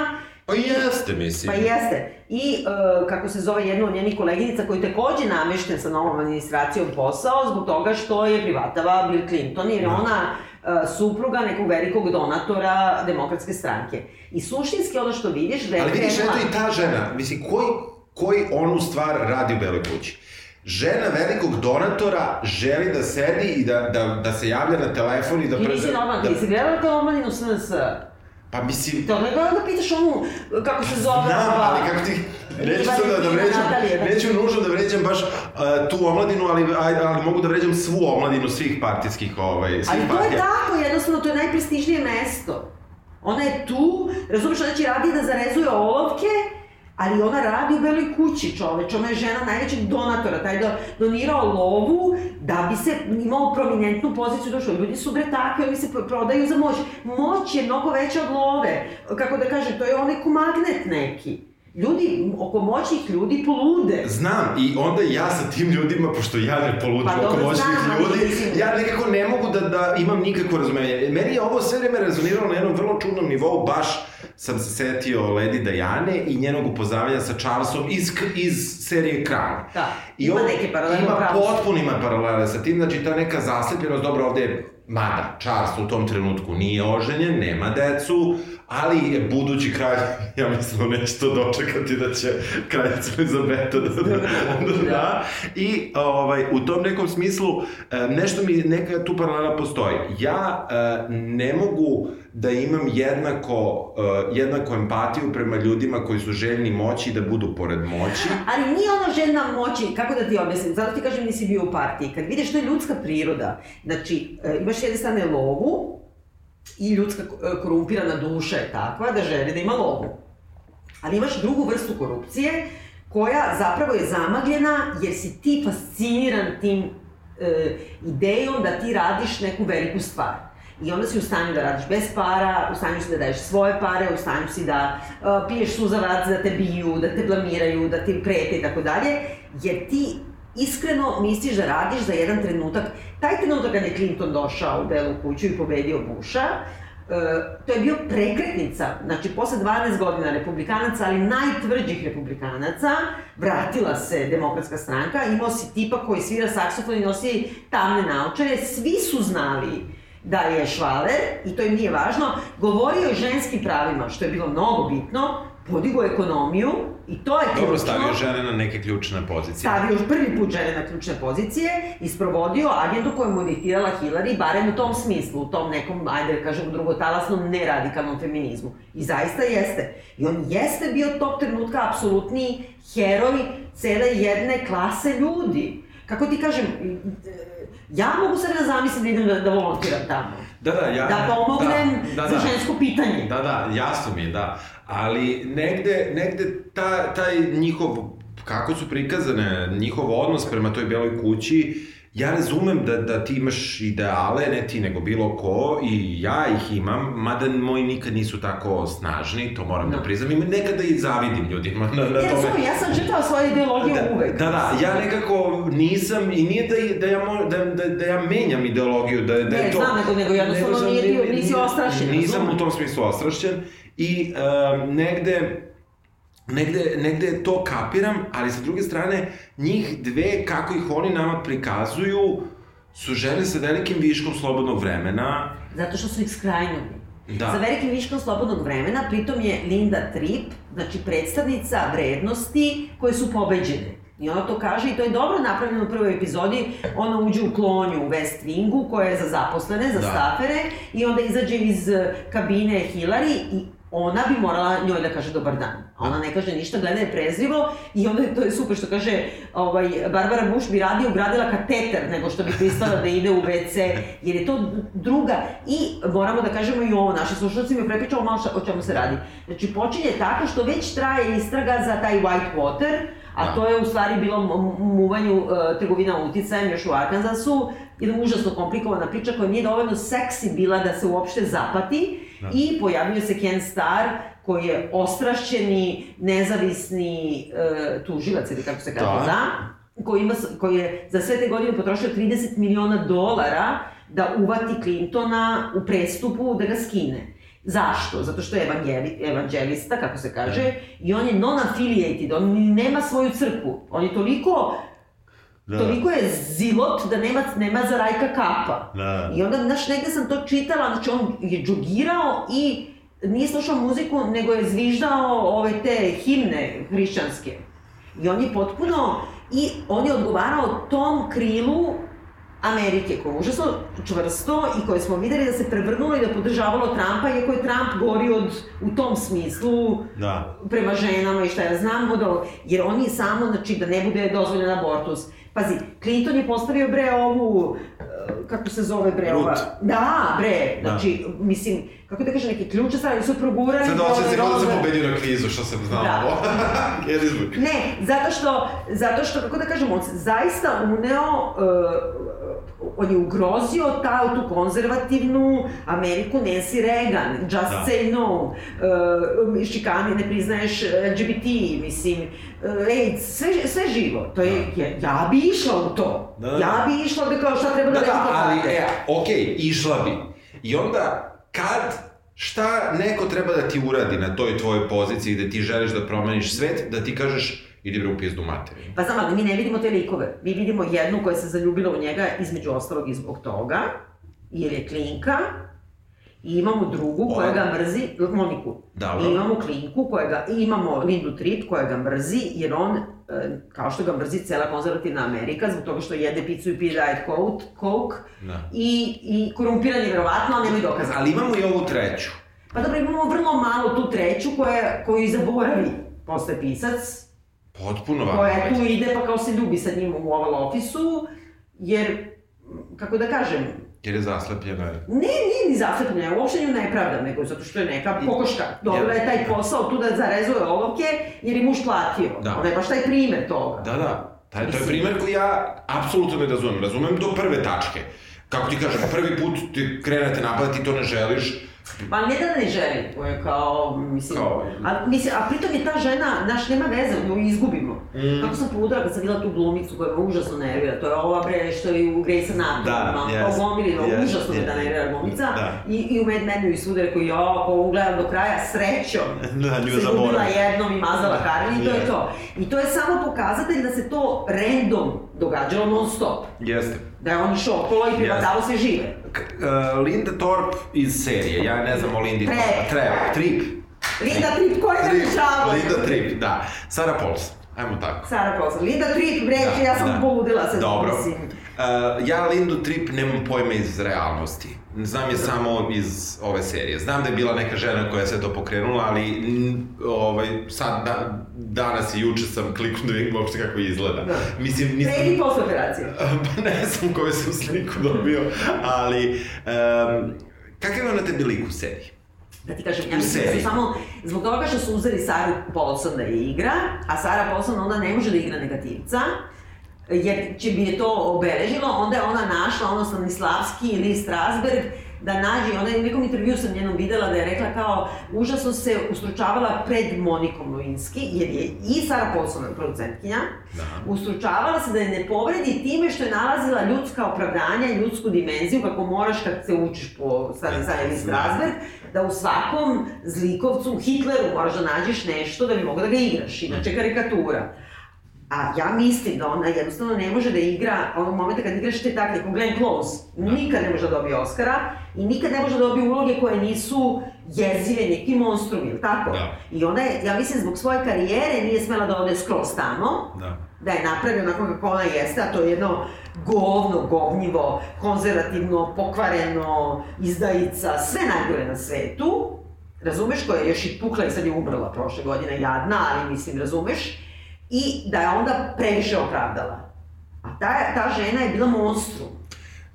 Speaker 2: Pa jeste, mislim.
Speaker 1: Pa jeste. I, uh, kako se zove jedna od njenih koleginica, koji takođe namešten sa novom administracijom posao, zbog toga što je privatava Bill Clinton, jer da. ona uh, supruga nekog velikog donatora demokratske stranke. I suštinski ono što vidiš da je...
Speaker 2: Ali vidiš, eto i ta žena, mislim, koji, koji onu stvar radi u Beloj kući? Žena velikog donatora želi da sedi i da, da, da se javlja na telefon i da...
Speaker 1: Ti nisi normalno, da... ti si gledala kao omladinu SNS?
Speaker 2: Pa mislim...
Speaker 1: To ne da pitaš onu, kako se zove...
Speaker 2: Znam, ali kako ti... Neću sad da, da vređam, neću nužno da vređam baš uh, tu omladinu, ali, ali mogu da vređam svu omladinu svih partijskih, ovaj, svih
Speaker 1: ali partija. Ali to je tako, jednostavno, to je najprestižnije mesto. Ona je tu, razumiješ, ona će radi da zarezuje olovke, ali ona radi u beloj kući, čoveč, ona je žena najvećeg donatora, taj da donirao lovu da bi se imao prominentnu poziciju došlo. Ljudi su bre takvi, oni se prodaju za moć. Moć je mnogo veća od love. Kako da kažem, to je onaj magnet neki. Ljudi, oko moćnih ljudi polude.
Speaker 2: Znam, i onda ja sa tim ljudima, pošto ja ne poludim pa, oko moćnih znam, ljudi, ja nekako ne mogu da, da imam nikakvo razumenje. Meni je ovo sve vreme rezoniralo na jednom vrlo čudnom nivou, baš sam se setio Lady Diane i njenog upoznavanja sa Charlesom iz, iz serije Kralj.
Speaker 1: Da, I ima neke paralele.
Speaker 2: Ima potpuno ima paralele sa tim, znači ta neka zaslepljenost, dobro, ovde je Mada, Charles u tom trenutku nije oženjen, nema decu, ali je budući kralj, ja mislim da neće to dočekati da će kraljica Elizabeta da, da, da, da. I ovaj, u tom nekom smislu nešto mi, neka tu paralela postoji. Ja ne mogu da imam jednako, jednako empatiju prema ljudima koji su željni moći da budu pored moći.
Speaker 1: Ali nije ono željna moći, kako da ti objasnim, zato ti kažem nisi bio u partiji. Kad vidiš što je ljudska priroda, znači imaš jedne strane lovu, i ljudska e, korumpirana duša je takva da želi da ima lovu. Ali imaš drugu vrstu korupcije koja zapravo je zamagljena jer si ti fasciniran tim e, idejom da ti radiš neku veliku stvar. I onda si u stanju da radiš bez para, u stanju si da daješ svoje pare, u stanju si da uh, piješ suzavac, da te biju, da te blamiraju, da ti prete i tako dalje, jer ti iskreno misliš da radiš za jedan trenutak. Taj trenutak kad je Clinton došao u Belu kuću i pobedio Busha, to je bio prekretnica, znači posle 12 godina republikanaca, ali najtvrđih republikanaca, vratila se demokratska stranka, imao si tipa koji svira saksofon i nosi tamne naočare, svi su znali da je Švaler, i to im nije važno, govorio o ženskim pravima, što je bilo mnogo bitno, podigo ekonomiju i to je
Speaker 2: ključno. Dobro, stavio žene na neke ključne pozicije.
Speaker 1: Stavio prvi put žene na ključne pozicije i sprovodio agendu koju mu diktirala Hillary, barem u tom smislu, u tom nekom, ajde da kažem, drugotalasnom, neradikalnom feminizmu. I zaista jeste. I on jeste bio tog trenutka apsolutni heroj cele jedne klase ljudi. Kako ti kažem, ja mogu sad da zamislim da idem da, da volontiram tamo.
Speaker 2: Da, da, ja...
Speaker 1: Da pomognem da, da, da,
Speaker 2: za
Speaker 1: žensko pitanje.
Speaker 2: Da, da, jasno mi je, da ali negde, negde ta, taj njihov, kako su prikazane, njihov odnos prema toj beloj kući, ja razumem da, da ti imaš ideale, ne ti nego bilo ko, i ja ih imam, mada moji nikad nisu tako snažni, to moram no. da, da priznam, i nekada i zavidim ljudima na, na
Speaker 1: tome. Ja, ja sam žitala svoje ideologije
Speaker 2: da,
Speaker 1: uvek.
Speaker 2: Da, da, ja nekako nisam, i nije da, da, ja, mo, da, da, da ja menjam ideologiju, da, da
Speaker 1: ne,
Speaker 2: je to...
Speaker 1: Ne, znam, nego, nego jednostavno nije bio, nisi ostrašćen.
Speaker 2: Nisam u tom smislu ostrašćen, I uh, negde, negde, negde to kapiram, ali sa druge strane, njih dve, kako ih oni nama prikazuju, su žene sa velikim viškom slobodnog vremena.
Speaker 1: Zato što su ih skrajnuli. Da. Sa velikim viškom slobodnog vremena, pritom je Linda Tripp, znači predstavnica vrednosti koje su pobeđene. I ona to kaže i to je dobro napravljeno u prvoj epizodi. Ona uđe u klonju u West Wingu koja je za zaposlene, za da. stafere i onda izađe iz kabine Hillary i ona bi morala njoj da kaže dobar dan. A ona ne kaže ništa, gleda je prezrivo i onda to je super što kaže ovaj, Barbara Bush bi radije ugradila kateter nego što bi pristala da ide u WC, jer je to druga. I moramo da kažemo i ovo, naši slušalci mi prepričamo malo o čemu se radi. Znači počinje tako što već traje istraga za taj white water, a da. to je u stvari bilo muvanju uh, trgovina uticajem još u Arkansasu, jedna užasno komplikovana priča koja nije dovoljno seksi bila da se uopšte zapati da. i pojavljuje se Ken Starr koji je ostrašćeni, nezavisni uh, tužilac ili kako se kaže, da, da koji, ima, koji je za sve te godine potrošio 30 miliona dolara da uvati Clintona u prestupu da ga skine. Zašto? Zato što je evangeli, evangelista, kako se kaže, da. i on je non-affiliated, on nema svoju crkvu. On je toliko Da. Toliko je zilot da nema, nema za rajka kapa. Da. I onda, znaš, negde sam to čitala, znači on je džogirao i nije slušao muziku, nego je zviždao ove te himne hrišćanske. I on je potpuno, i on je odgovarao tom krilu Amerike, koje je užasno čvrsto i koje smo videli da se prevrnulo i da podržavalo Trumpa, iako je Trump gori od, u tom smislu da. prema ženama i šta ja znam, od jer on je samo, znači, da ne bude dozvoljen abortus. Pazi, Clinton je postavio bre ovu, eh, kako se zove bre ova? Da, bre, da. znači, da. mislim, kako da kažem, neke ključe stavili su progurali.
Speaker 2: Sad osjeća se kao da sam pobedio na kvizu, što sam znao. Da.
Speaker 1: ne, zato što, zato što, kako da kažem, on se zaista uneo uh, on je ugrozio ta, tu konzervativnu Ameriku Nancy Reagan, Just da. Say No, uh, šikani, ne priznaješ LGBT, mislim, uh, AIDS, sve, sve živo. To je, da. ja, ja bi išla u to. Da, da. Ja bi išla da kao šta treba da,
Speaker 2: da Da, ali, e, okej, okay, išla bi. I onda, kad šta neko treba da ti uradi na toj tvojoj poziciji da ti želiš da promeniš svet, da ti kažeš idi bre u pizdu materiju.
Speaker 1: Pa znam, ali mi ne vidimo te likove. Mi vidimo jednu koja se zaljubila u njega između ostalog i zbog toga, jer je klinka, I imamo drugu koja ga mrzi, Moniku. Dobro. I imamo klinku koja ga, i imamo Lindu Tripp koja ga mrzi, jer on, e, kao što ga mrzi cela konzervativna Amerika, zbog toga što jede picu i pije Diet Coke, Coke da. i, i korumpiran je verovatno, ali nemoj dokaza.
Speaker 2: Ali imamo i ovu treću.
Speaker 1: Pa dobro, imamo vrlo malo tu treću koja, koju zaboravi posle pisac,
Speaker 2: Potpuno
Speaker 1: ovako. Koja tu ide pa kao se ljubi sa njim u Oval Office-u, jer, kako da kažem...
Speaker 2: Jer je zaslepljena.
Speaker 1: Ne, nije ni zaslepljena, uopšte nju ne pravda, nego zato što je neka kokoška. Dobro je taj posao tu da zarezuje olovke, jer je muž platio. Da. Ona je baš taj primer toga.
Speaker 2: Da, da. Taj, to je primer koji ja apsolutno ne razumem. Razumem do prve tačke. Kako ti kažem, prvi put ti krenete napadati, ti to ne želiš,
Speaker 1: Ma ne da ne želi, to je kao, mislim, kao... A, mislim, a pritom je ta žena, naš, nema veze, nju izgubimo. Mm. Kako sam poludala kad sam videla tu glumicu koja me užasno nervira, to je ova bre što je u Grey's Anatomy, da, yes, ogomilino, yes, užasno yes, me da nervira glumica. Da. I, I u Mad Menu i svuda rekao, jo, ako ugledam do kraja, srećom, da, nju se gubila jednom i mazala da, Karin i to yes. je to. I to je samo pokazatelj da se to random događalo non stop.
Speaker 2: Jeste.
Speaker 1: Da je on išao okolo i privatalo se žive.
Speaker 2: Uh, Linda Thorpe iz serije, ja ne znam o Lindy Thorpe. Trep. Trip.
Speaker 1: Linda Trip, ko je napišavao?
Speaker 2: Linda Trip, da. Sarah Paulson. Ajmo tako.
Speaker 1: Sarah Paulson. Linda Trip, breći, da, ja sam da. poludila se.
Speaker 2: Dobro. Mislim. Uh, ja Lindu Trip nemam pojma iz realnosti. Znam je samo iz ove serije. Znam da je bila neka žena koja je sve to pokrenula, ali ovaj, sad, da, danas i juče sam kliknuo da vidim uopšte kako izgleda. Da.
Speaker 1: Mislim, nisam... Pre i posle operacije.
Speaker 2: pa ne znam koju sam sliku dobio, ali... Um, kakav je ona tebi lik u seriji?
Speaker 1: da ti kažem, ja mislim da su samo zbog toga što su uzeli Saru Paulson da je igra, a Sara Paulson onda ne može da igra negativca, jer će bi je to obeležilo, onda je ona našla ono Stanislavski ili Strasberg, da nađe, ona je u nekom intervju sam njenom videla da je rekla kao užasno se ustručavala pred Monikom Novinski, jer je i Sara Paulson producentkinja, da. ustručavala se da je ne povredi time što je nalazila ljudska opravdanja ljudsku dimenziju, kako moraš kad se učiš po Stanislavski ili Strasberg, da u svakom zlikovcu, Hitleru moraš da nađeš nešto da bi mogo da ga igraš, inače karikatura. A ja mislim da ona jednostavno ne može da igra onog momenta kad igraš te takve, kao Glenn Close, nikad ne može da dobije Oscara i nikad ne može da dobije uloge koje nisu jezive, neki monstrum, ili tako? Da. I ona je, ja mislim, zbog svoje karijere nije smela da ode skroz tamo, da, da je napravio onako kako ona jeste, a to je jedno govno, govnjivo, konzervativno, pokvareno, izdajica, sve najgore na svetu, razumeš, koja je još i pukla i sad je umrla prošle godine, jadna, ali mislim, razumeš, i da je onda previše opravdala. A ta, ta žena je bila monstrum.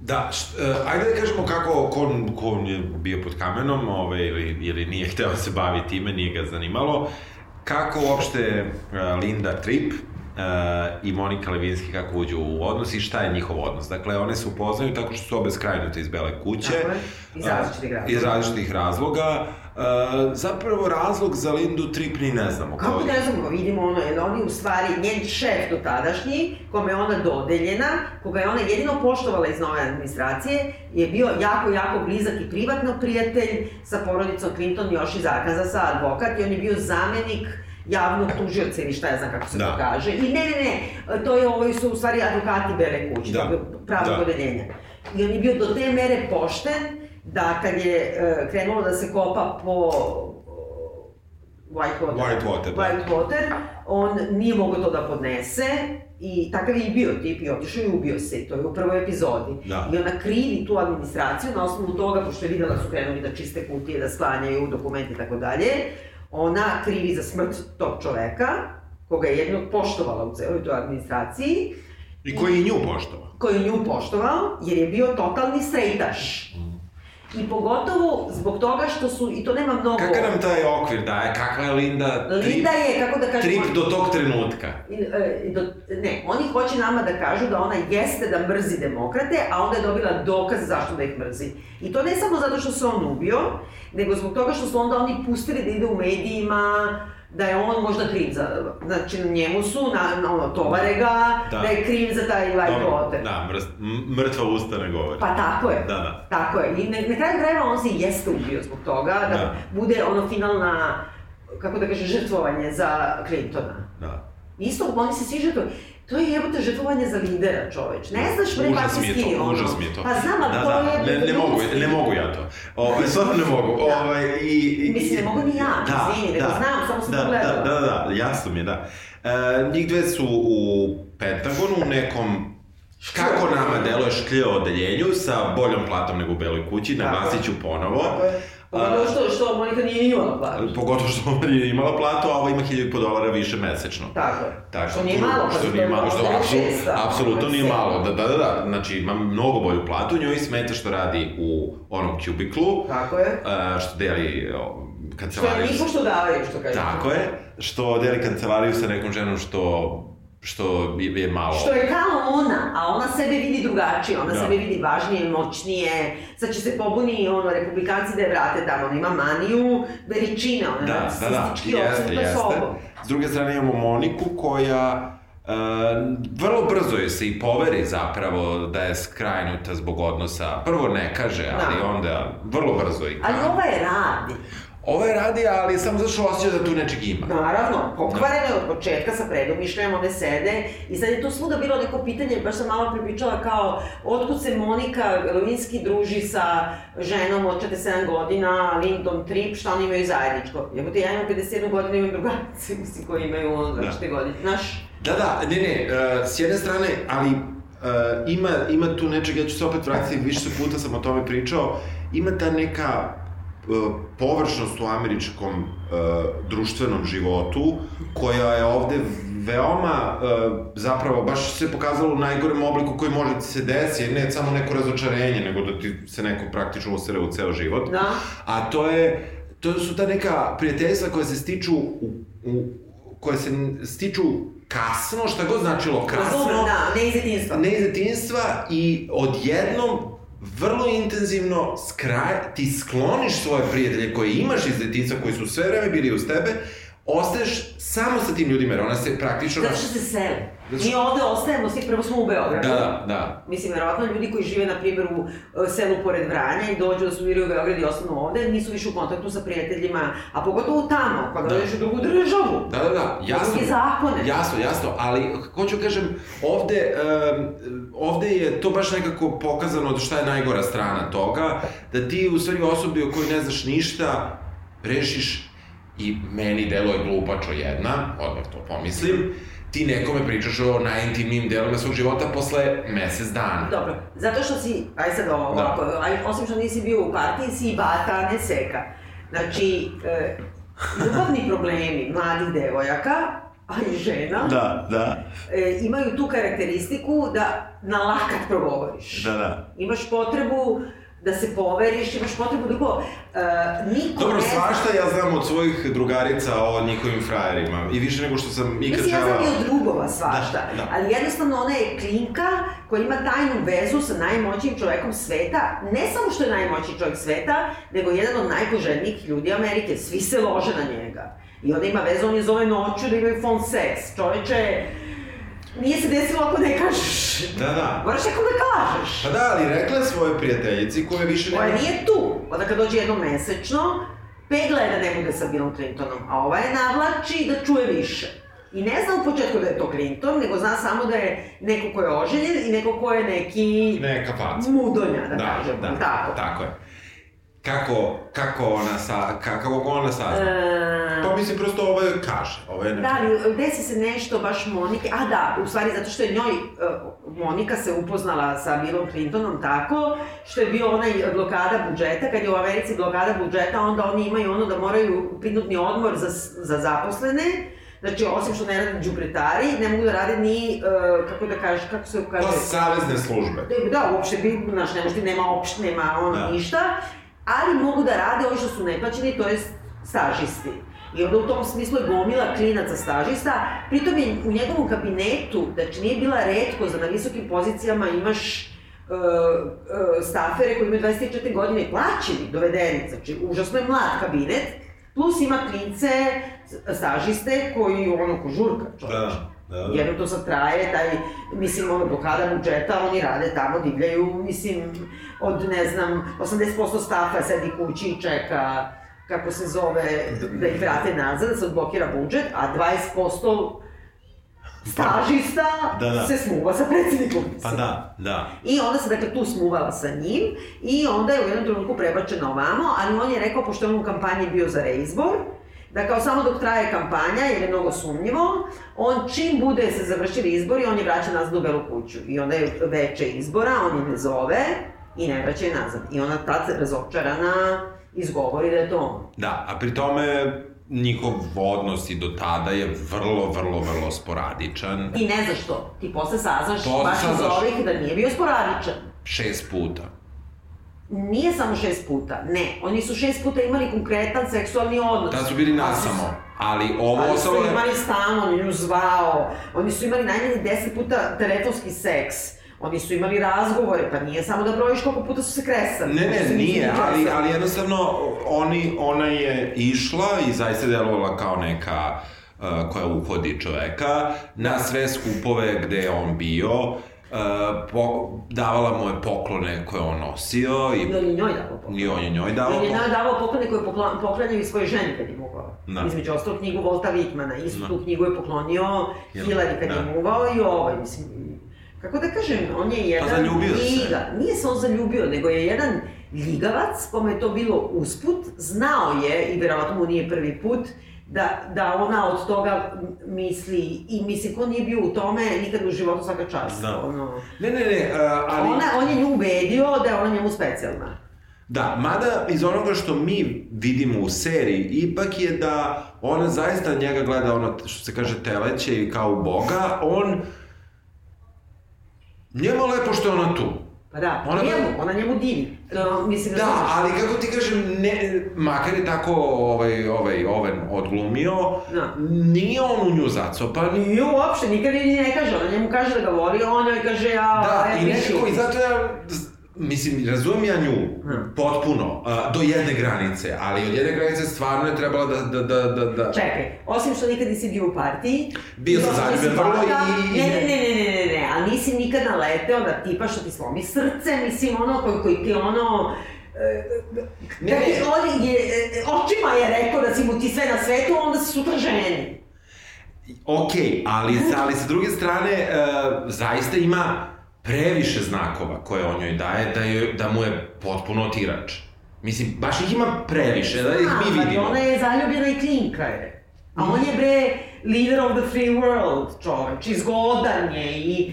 Speaker 2: Da, št, uh, ajde da kažemo kako, ko, ko je bio pod kamenom, ovaj, ili, ili nije hteo se bavi time, nije ga zanimalo. Kako uopšte uh, Linda Tripp uh, i Monika Levinski kako uđu u odnos i šta je njihov odnos. Dakle, one se upoznaju tako što su obe skrajnute iz Bele kuće. Tako je,
Speaker 1: iz različitih razloga.
Speaker 2: Iz različitih razloga. Uh, zapravo razlog za Lindu Tripp ni ne znamo.
Speaker 1: Kako ne znamo, vidimo ono, jer oni u stvari, njen šef do tadašnji, kome je ona dodeljena, koga je ona jedino poštovala iz nove administracije, je bio jako, jako blizak i privatno prijatelj sa porodicom Clinton još iz Arkansasa, advokat, i on je bio zamenik javnog tužioca ili šta ja znam kako se da. to kaže. I ne, ne, ne, to je ovo su u stvari advokati Bele kuće, da. pravog da. odeljenja. I on je bio do te mere pošten da kad je uh, krenulo da se kopa po Whitewater,
Speaker 2: Whitewater,
Speaker 1: da. Whitewater, on nije mogao to da podnese i takav je i bio tip i otišao i ubio se, to je u prvoj epizodi. Da. I ona krivi tu administraciju na osnovu toga, pošto je videla da su krenuli da čiste kutije, da sklanjaju dokumenti i tako dalje, ona krivi za smrt tog čoveka, koga je jednog poštovala u celoj toj administraciji.
Speaker 2: I koji je nju poštovao.
Speaker 1: Koji je nju poštovao, jer je bio totalni strejtaš. Mm. I pogotovo zbog toga što su, i to nema mnogo...
Speaker 2: Kakav nam taj okvir daje? Kakva je Linda...
Speaker 1: Linda je, kako da kažem...
Speaker 2: Trip do tog trenutka.
Speaker 1: I, e, do, ne, oni hoće nama da kažu da ona jeste da mrzi demokrate, a onda je dobila dokaz zašto da ih mrzi. I to ne samo zato što se on ubio, nego zbog toga što su onda oni pustili da ide u medijima, da je on možda kriv za, znači na njemu su, na, na ono, tovare ga, da. da je kriv za taj White Water.
Speaker 2: Da, mrst, mrtva usta ne govori.
Speaker 1: Pa tako je.
Speaker 2: Da, da.
Speaker 1: Tako je. I na, na kraju krajeva on se jeste ubio zbog toga, da, da. bude ono finalna, kako da kaže, žrtvovanje za Clintona.
Speaker 2: Da.
Speaker 1: Isto, oni se svi žrtvovali. To je jebote žrtvovanje za lidera, čoveč. Ne znaš bre kako
Speaker 2: si skio.
Speaker 1: Ono.
Speaker 2: Užas mi je to.
Speaker 1: Pa znam, ali
Speaker 2: da,
Speaker 1: to
Speaker 2: da.
Speaker 1: je...
Speaker 2: Ne, ne mogu, ne mogu ja to. Ovaj, stvarno ne mogu.
Speaker 1: Da. Ovaj, i, i, Mislim, ne mogu ni ja, da, izvini, da, znam, samo sam
Speaker 2: da,
Speaker 1: pogledala.
Speaker 2: Da, da, da, jasno mi je, da. E, njih dve su u Pentagonu, u nekom Kako nama deluje šklje odeljenju sa boljom platom nego u Beloj kući, naglasit ću ponovo. Tako je.
Speaker 1: Pogotovo što, što Monika nije imala platu.
Speaker 2: Pogotovo što ona nije imala platu, a ova ima 1000 dolara više mesečno.
Speaker 1: Tako je. Tako, što nije malo.
Speaker 2: Što nije malo, što apsolutno, apsolutno nije malo. Da, da, da, da, znači ima mnogo bolju platu, njoj smeta što radi u onom kubiklu.
Speaker 1: Tako je.
Speaker 2: Uh, što deli kancelariju.
Speaker 1: Što je niko što davaju, što kaže.
Speaker 2: Tako je, što deli kancelariju sa nekom ženom što što je malo...
Speaker 1: Što je kao ona, a ona sebe vidi drugačije, ona da. sebe vidi važnije, moćnije, sad će se pobuni ono, republikanci da je vrate tamo, ona ima maniju veličine, ona
Speaker 2: da, da, da, jeste, jeste. Sobom. S druge strane imamo Moniku koja Uh, vrlo brzo je se i poveri zapravo da je skrajnuta zbog odnosa. Prvo ne kaže, ali da. onda vrlo brzo i
Speaker 1: kaže. Ali ova je radi.
Speaker 2: Ovo je radi, ali samo zato što osjeća da tu nečeg ima.
Speaker 1: Naravno, pokvareno je od početka sa predomišljajem, one sede i sad je to svuda bilo neko pitanje, baš sam malo pripričala kao, otkud se Monika Levinski druži sa ženom od 47 godina, Lindon Trip, šta oni imaju zajedničko? Jebote, ja imam 51 godinu, imam drugarice, mislim, koji imaju ono da. godine, znaš?
Speaker 2: Da, da, ne, ne, uh, s jedne strane, ali uh, ima, ima tu nečeg, ja ću se opet vratiti, više puta sam o tome pričao, ima ta neka površnost u američkom uh, društvenom životu, koja je ovde veoma, uh, zapravo, baš se pokazalo u najgorem obliku koji može ti se desi, ne samo neko razočarenje, nego da ti se neko praktično usere u ceo život.
Speaker 1: Da.
Speaker 2: A to je, to su ta neka prijateljstva koja se stiču u, u koje se stiču kasno, šta god značilo kasno.
Speaker 1: Da, ne iz detinstva.
Speaker 2: Ne iz detinstva i odjednom vrlo intenzivno skraj, ti skloniš svoje prijatelje koje imaš iz detinca, koji su sve vreme bili uz tebe, ostaješ samo sa tim ljudima, jer ona se praktično...
Speaker 1: Zato što se sele. Mi ovde ostajemo, svi prvo smo u Beogradu.
Speaker 2: Da, da.
Speaker 1: Mislim, verovatno ljudi koji žive, na primjer, u e, selu pored Vranja i dođu da studiraju u Beogradu i ostanu ovde, nisu više u kontaktu sa prijateljima, a pogotovo tamo, kada da. dođeš u drugu državu.
Speaker 2: Da, da, da, jasno. Drugi
Speaker 1: zakone.
Speaker 2: Jasno, jasno, ali hoću kažem, ovde, um, ovde je to baš nekako pokazano da šta je najgora strana toga, da ti u stvari osobi o kojoj ne znaš ništa, rešiš i meni delo je glupačo jedna, odmah to pomislim, ti nekome pričaš o najintimnijim delovima svog života posle mesec dana.
Speaker 1: Dobro, zato što si, aj sad ovo, da. ovako, aj, osim što nisi bio u partiji, si bata, ne seka. Znači, e, ljubavni problemi mladih devojaka, a i žena,
Speaker 2: da, da.
Speaker 1: E, imaju tu karakteristiku da na lakat progovoriš.
Speaker 2: Da, da.
Speaker 1: Imaš potrebu da se poveriš, imaš potrebu drugo, uh, niko
Speaker 2: Dobro,
Speaker 1: ne
Speaker 2: svašta ja znam od svojih drugarica o njihovim frajerima i više nego što sam ikad
Speaker 1: Mislim, ja znam i od drugova svašta, da, da. ali jednostavno ona je klinka koja ima tajnu vezu sa najmoćnijim čovekom sveta, ne samo što je najmoćniji čovek sveta, nego jedan od najpoželjnijih ljudi Amerike, svi se lože na njega. I onda ima vezu, on je zove noću da imaju phone sex. Čoveče, Nije se desilo ako ne kažeš.
Speaker 2: Da, da.
Speaker 1: Moraš neko da kažeš.
Speaker 2: Pa da, ali rekla je svoje prijateljici koje više nema...
Speaker 1: Koja nije tu. Onda kad dođe jednom mesečno, pegla je da ne bude sa Billom Clintonom, a ova je navlači da čuje više. I ne zna u početku da je to Clinton, nego zna samo da je neko ko je oženjen i neko ko je neki...
Speaker 2: Neka faca.
Speaker 1: Mudonja, da,
Speaker 2: da
Speaker 1: kažem.
Speaker 2: Da, tako. Tako je. Kako, kako ona sa, kako ona sazna? E... Pa mislim, prosto ovo je kaže, ovo je
Speaker 1: Da, ali desi se nešto baš Monike, a da, u stvari zato što je njoj, uh, Monika se upoznala sa Billom Clintonom tako, što je bio onaj blokada budžeta, kad je u Americi blokada budžeta, onda oni imaju ono da moraju prinutni odmor za, za zaposlene, Znači, osim što ne rade džubretari, ne mogu da rade ni, uh, kako da kažeš, kako se kaže...
Speaker 2: Pa, savezne službe.
Speaker 1: Da, da uopšte bi, znaš, ne možete, nema opšte, nema ono da. ništa ali mogu da rade ovi što su neplaćeni, to je stažisti. I onda u tom smislu je gomila klinaca stažista, pritom je u njegovom kabinetu, znači nije bila redko za na visokim pozicijama imaš uh, uh, stafere koji imaju 24 godine plaćeni, dovedeni, znači užasno je mlad kabinet, plus ima klince, stažiste koji ono ko žurka. Da. Da, da. Jedno to sad traje, taj, mislim, ono, blokada budžeta, oni rade tamo, divljaju, mislim, od, ne znam, 80% stafa sedi kući i čeka, kako se zove, da ih vrate nazad, da se odblokira budžet, a 20% stažista da, da. se smuva sa predsednikom.
Speaker 2: Pa da, da.
Speaker 1: I onda se, dakle, tu smuvala sa njim i onda je u jednom trenutku prebačena ovamo, ali on je rekao, pošto je on u kampanji bio za reizbor, da kao samo dok traje kampanja, jer je mnogo sumnjivo, on čim bude se završili izbori, on je vraća nazad u Belu kuću. I onda je veče izbora, on je ne zove i ne vraća je nazad. I ona tad razočarana izgovori da je to on.
Speaker 2: Da, a pri tome njihov odnos i do tada je vrlo, vrlo, vrlo sporadičan.
Speaker 1: I ne znaš to. Ti posle saznaš baš iz ovih da nije bio sporadičan.
Speaker 2: Šest puta.
Speaker 1: Nije samo šest puta, ne. Oni su šest puta imali konkretan seksualni odnos.
Speaker 2: Da su bili nasamo. Ali ovo
Speaker 1: Ali su
Speaker 2: ostalo je...
Speaker 1: imali stalno, on nju zvao, oni su imali najmanje deset puta telefonski seks, oni su imali razgovore, pa nije samo da brojiš koliko puta su se kresali.
Speaker 2: Ne, ne,
Speaker 1: nisu
Speaker 2: nije,
Speaker 1: ni
Speaker 2: ali, ali jednostavno oni, ona je išla i zaista delovala kao neka uh, koja uhodi čoveka na sve skupove gde je on bio, uh, po, davala mu je poklone koje on nosio i
Speaker 1: I on je njoj davao poklon.
Speaker 2: i on je njoj
Speaker 1: I
Speaker 2: davao
Speaker 1: on je
Speaker 2: poklone.
Speaker 1: njoj davao poklone koje pokla- poklanjaju svoje ženi kad je mogao.
Speaker 2: Da.
Speaker 1: Između ostalog knjigu Volta Whitmana, istu
Speaker 2: Da.
Speaker 1: tu knjigu je poklonio Hillary kad
Speaker 2: da.
Speaker 1: je muvao i ovaj, mislim, kako da kažem, on je jedan
Speaker 2: zaljubio se.
Speaker 1: ljiga. Nije se on zaljubio, nego je jedan ljigavac, kome je to bilo usput, znao je, i verovatno mu nije prvi put, da, da ona od toga misli, i mislim, ko nije bio u tome, nikad u životu svaka čast.
Speaker 2: Da.
Speaker 1: Ono,
Speaker 2: Ne, ne, ne, uh, ali...
Speaker 1: ona, on je nju ubedio da je ona njemu specijalna.
Speaker 2: Da, mada iz onoga što mi vidimo u seriji, ipak je da ona zaista njega gleda ono, što se kaže, teleće i kao Boga, on... Njemu je lepo što je ona tu.
Speaker 1: Pa da,
Speaker 2: Ona-
Speaker 1: njemu, ona njemu divi. Uh, mislim,
Speaker 2: Da,
Speaker 1: razumeš?
Speaker 2: ali kako ti kažem, ne, makar je tako ovaj, ovaj, Oven odglumio,
Speaker 1: Da.
Speaker 2: nije on u nju zacopan.
Speaker 1: Nije uopšte, nikad ni ne kaže, ona njemu kaže da ga voli, ona joj kaže, ja,
Speaker 2: Da,
Speaker 1: ja
Speaker 2: i nekako, i zato ja, mislim, razumem ja nju,
Speaker 1: Hmm.
Speaker 2: potpuno, a, do jedne granice, ali od jedne granice stvarno je trebala da, da, da, da, da...
Speaker 1: Čekaj, osim što nikad nisi bio u partiji...
Speaker 2: Bio sam zaljubljen vrlo i-
Speaker 1: Ne, ne, ne, ne, ne, ne, ne, a nisi nikad naleteo da tipa što ti slomi srce, mislim, ono koji, koji ti ono... e,
Speaker 2: Ne,
Speaker 1: Kad
Speaker 2: ne.
Speaker 1: on je, e, očima je rekao da si mu ti sve na svetu, onda si sutra ženi.
Speaker 2: Ok, ali, ali sa druge strane, e, zaista ima previše znakova koje on njoj daje, da, je, da mu je potpuno otirač. Mislim, baš ih ima previše, da ih mi
Speaker 1: ali
Speaker 2: vidimo.
Speaker 1: ona je zaljubljena i klinka je. A on je bre leader of the free world, čoveč, i zgodan je i...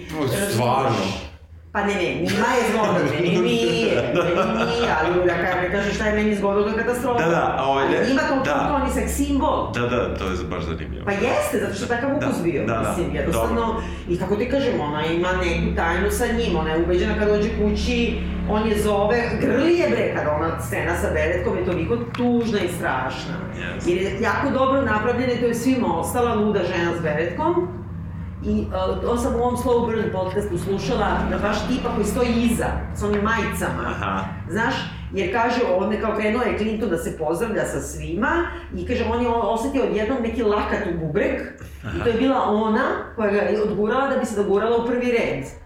Speaker 2: Stvarno.
Speaker 1: Pa ne, ne, njima je zgodan, meni nije, meni nije, ali da kada ne kažeš šta je meni zgodan, to je katastrofa.
Speaker 2: Da, da, a ovaj,
Speaker 1: Ali
Speaker 2: ne-
Speaker 1: njima to,
Speaker 2: da.
Speaker 1: je seks simbol.
Speaker 2: Da, da, to je baš zanimljivo.
Speaker 1: Pa jeste, zato što je takav
Speaker 2: Da,
Speaker 1: ukus bio,
Speaker 2: da, da,
Speaker 1: mislim, jednostavno,
Speaker 2: dobro.
Speaker 1: i kako ti kažem, ona ima neku tajnu sa njim, ona je ubeđena kad dođe kući, on je zove, grli je bre, kad ona scena sa Beretkom je toliko tužna i strašna.
Speaker 2: Yes.
Speaker 1: Jer je jako dobro napravljena i to je svima ostala luda žena s Beretkom. I uh, to sam u ovom Slow Burn podcastu slušala da baš tipa koji stoji iza, s onim majicama.
Speaker 2: Aha.
Speaker 1: Znaš, jer kaže, on je kao krenuo je Clinton da se pozdravlja sa svima i kaže, on je osetio odjednom neki lakat u bubreg i to je bila ona koja ga je odgurala da bi se dogurala u prvi red.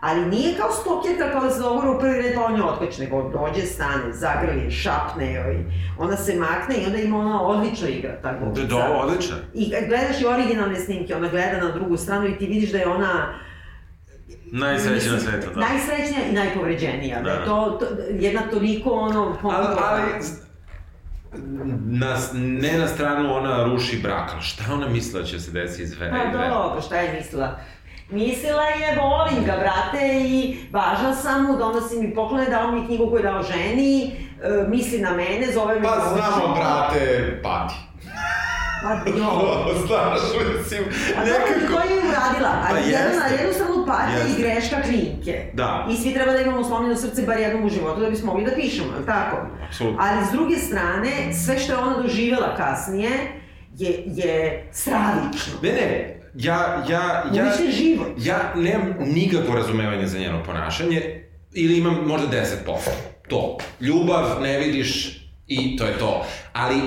Speaker 1: Ali nije kao stokjerka kao da se dogura u prvi red pa on je otkač, nego dođe, stane, zagrli, šapne joj, ona se makne i onda ima ona odlično igra, ta
Speaker 2: Da,
Speaker 1: glumica.
Speaker 2: da, odlično.
Speaker 1: I kad gledaš i originalne snimke, ona gleda na drugu stranu i ti vidiš da je ona
Speaker 2: Najsrećnija na svetu, da.
Speaker 1: Najsrećnija i najpovređenija. Da.
Speaker 2: Da.
Speaker 1: je to, to, jedna toliko ono...
Speaker 2: Ali, ali na, ne na stranu ona ruši brak, ali šta ona mislila će se desiti iz dve?
Speaker 1: Pa dobro, šta je mislila? Mislila je, volim ga, brate, i važna sam mu, donosi mi poklone, dao mi knjigu koju je dao ženi, e, misli na mene, zove me...
Speaker 2: Pa znamo, brate, pati.
Speaker 1: Pa jo.
Speaker 2: Znaš, mislim,
Speaker 1: A dobro,
Speaker 2: nekako...
Speaker 1: to je uradila,
Speaker 2: Pa
Speaker 1: ali jedna,
Speaker 2: jeste.
Speaker 1: jednostavno patnja i
Speaker 2: Jeste.
Speaker 1: greška klinke.
Speaker 2: Da.
Speaker 1: I svi treba da imamo slomljeno srce bar jednom u životu da bismo mogli da pišemo, je tako?
Speaker 2: Apsolutno.
Speaker 1: Ali s druge strane, sve što je ona doživjela kasnije je, je stravično.
Speaker 2: Ne, ne, ja, ja, ja...
Speaker 1: Život.
Speaker 2: Ja nemam nikakvo razumevanje za njeno ponašanje, ili imam možda 10%. To. Ljubav ne vidiš i to je to. Ali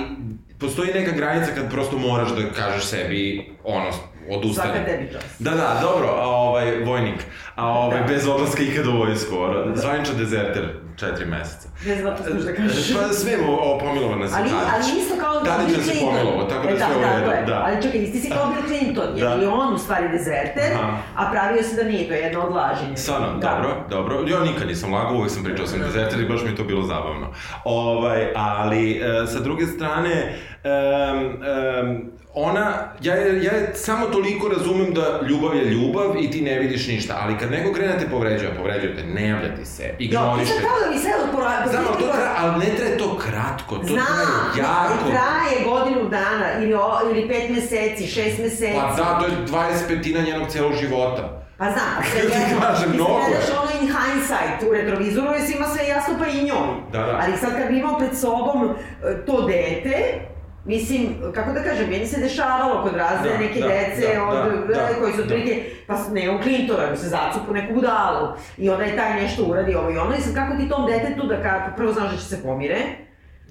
Speaker 2: postoji neka granica kad prosto moraš da kažeš sebi ono, odustane.
Speaker 1: Svaka tebi čast.
Speaker 2: Da, da, dobro, a ovaj, vojnik, a ovaj,
Speaker 1: Da.
Speaker 2: bez odlaska ikada u vojsku, ono, zvaničan dezerter, četiri meseca.
Speaker 1: Ne znam da smiješ da kažeš.
Speaker 2: Pa sve mu o, pomilovana se
Speaker 1: Ali,
Speaker 2: Tadić.
Speaker 1: ali isto kao
Speaker 2: Tadić nas je
Speaker 1: Clinton.
Speaker 2: pomilovao, tako da
Speaker 1: E,
Speaker 2: je sve u
Speaker 1: tako
Speaker 2: redu, da.
Speaker 1: Ali čekaj, isti si kao Bill Clinton, jer
Speaker 2: Da.
Speaker 1: je on u stvari dezerter,
Speaker 2: Aha.
Speaker 1: a pravio se da nije, to je jedna od laženja.
Speaker 2: Stvarno,
Speaker 1: Da.
Speaker 2: dobro, dobro. Ja nikad nisam lagao, uvek sam pričao sam dezerter i baš mi to bilo zabavno. Ovaj, ali, e, sa druge strane, um, um, ona, ja, ja samo toliko razumem da ljubav je ljubav i ti ne vidiš ništa, ali kad neko krene da te povređuje, povređuje te, ne javlja ti se, ignoriše.
Speaker 1: Jo, ti kao da mi sve odpora...
Speaker 2: Znam, ali, to traje, ali ne traje to kratko, to
Speaker 1: Znam,
Speaker 2: traje jako.
Speaker 1: Znam, traje godinu dana, ili, o, ili pet meseci, šest meseci.
Speaker 2: Pa da, to je 25 njenog celog života.
Speaker 1: Pa znam, a sve jedno,
Speaker 2: kažem, mnogo je.
Speaker 1: Mislim, ono in hindsight u retrovizoru je svima sve jasno pa i njoj.
Speaker 2: Da, da.
Speaker 1: Ali sad kad bi imao pred sobom e, to dete, Mislim, kako da kažem, meni se dešavalo kod razne da, neke da, dece da, od, da, da, koji su otprilike, da. pa ne u klintora, se zacupu neku budalu i onda je taj nešto uradi ovo i ono i sad kako ti tom detetu da ka, prvo znaš da će se pomire,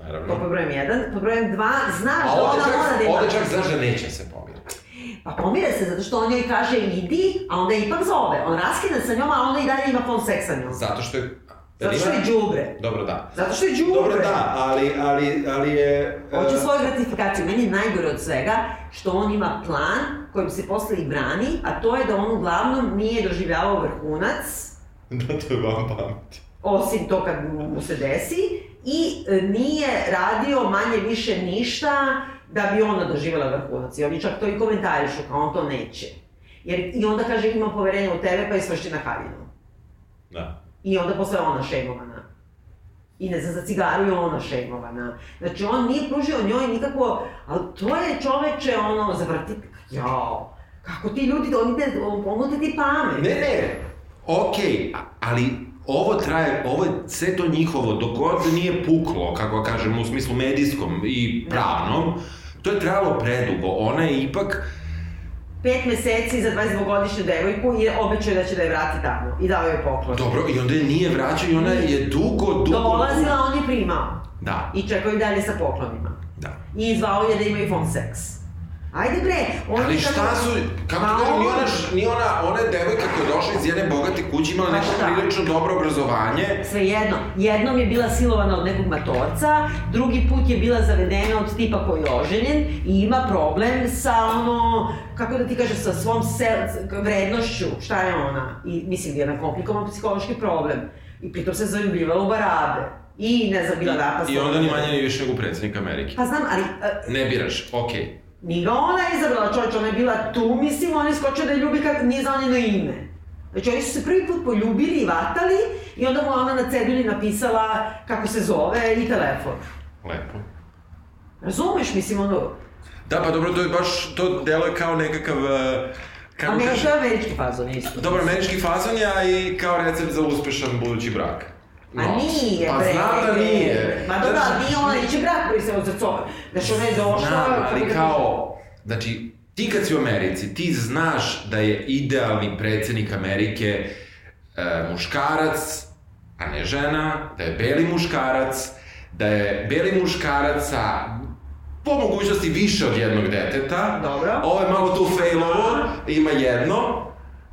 Speaker 2: Naravno.
Speaker 1: To pod brojem jedan. Pod brojem dva, znaš da ona mora da ima...
Speaker 2: Ovde čak znaš da neće se pomiriti.
Speaker 1: Pa pomire se zato što on joj kaže idi, a onda ipak zove. On raskida sa njom, a onda i dalje ima fon seks sa njom.
Speaker 2: Zato što je
Speaker 1: Zato što je džubre.
Speaker 2: Dobro, da.
Speaker 1: Zato što je džubre.
Speaker 2: Dobro, da, ali, ali, ali je...
Speaker 1: Hoće uh... svoju gratifikaciju. Meni je najgore od svega što on ima plan kojim se posle i brani, a to je da on uglavnom nije doživljavao vrhunac.
Speaker 2: da, to je vam pamet.
Speaker 1: Osim to kad mu se desi. I e, nije radio manje više ništa da bi ona doživjela vrhunac. I oni čak to i komentarišu, kao on to neće. Jer, I onda kaže, ima poverenja u tebe, pa je svrši na haljinu.
Speaker 2: Da.
Speaker 1: I onda posle ona šejmovana. I ne znam, za cigaru je ona šejmovana. Znači, on nije pružio njoj nikakvo... Ali to je čoveče, ono, zavrti... Jao, kako ti ljudi, oni te, ponude ti pamet.
Speaker 2: Ne, ne, okej, okay, ali ovo traje, ovo je sve to njihovo, dok god nije puklo, kako kažem, u smislu medijskom i pravnom, to je trajalo predugo. Ona je ipak
Speaker 1: pet meseci za 22-godišnju devojku i obećao da će da je vrati tamo i dao joj poklon.
Speaker 2: Dobro, i onda je nije vraćao i ona je dugo, dugo...
Speaker 1: Dolazila, on je primao.
Speaker 2: Da.
Speaker 1: I čekao i dalje sa poklonima.
Speaker 2: Da.
Speaker 1: I zvao je da imaju phone sex. Ajde bre,
Speaker 2: oni Ali šta kako... su, kako ti kažem, ni ona, ni ona, ona je devojka koja je došla iz jedne bogate kuće, imala neko prilično dobro obrazovanje.
Speaker 1: Sve jedno, jednom je bila silovana od nekog matorca, drugi put je bila zavedena od tipa koji je oženjen i ima problem sa ono, kako da ti kažem, sa svom sel, vrednošću, šta je ona? I mislim, jedan komplikovan psihološki problem. I pritom se zaljubljivala u barabe. I ne znam, bila napasna.
Speaker 2: I onda ni manje ni više nego predsednik Amerike.
Speaker 1: Pa znam, ali... Uh,
Speaker 2: ne biraš, okej. Okay.
Speaker 1: Nije ga ona izabrala čovječ, ona je bila tu, mislim, on je skočio da je ljubi kad nije znao njeno ime. Znači, oni su se prvi put poljubili i vatali i onda mu ona na cedulji napisala kako se zove i telefon.
Speaker 2: Lepo.
Speaker 1: Razumeš, mislim, ono...
Speaker 2: Da, pa dobro, to je baš, to delo je kao nekakav... Uh,
Speaker 1: kako A ne, to je američki fazon isto.
Speaker 2: Dobro, američki fazon je, a i kao recept za uspešan budući brak.
Speaker 1: Ma no. nije,
Speaker 2: pa bre. Pa znam da nije.
Speaker 1: Ma dobro, znači, nije ona, brak koji se za coba. Znači, ona je došla...
Speaker 2: Znam, ali da kao, znači, ti kad si u Americi, ti znaš da je idealni predsednik Amerike e, muškarac, a ne žena, da je beli muškarac, da je beli muškarac sa po mogućnosti više od jednog deteta.
Speaker 1: Dobro.
Speaker 2: Ovo je malo tu failovo, ima jedno,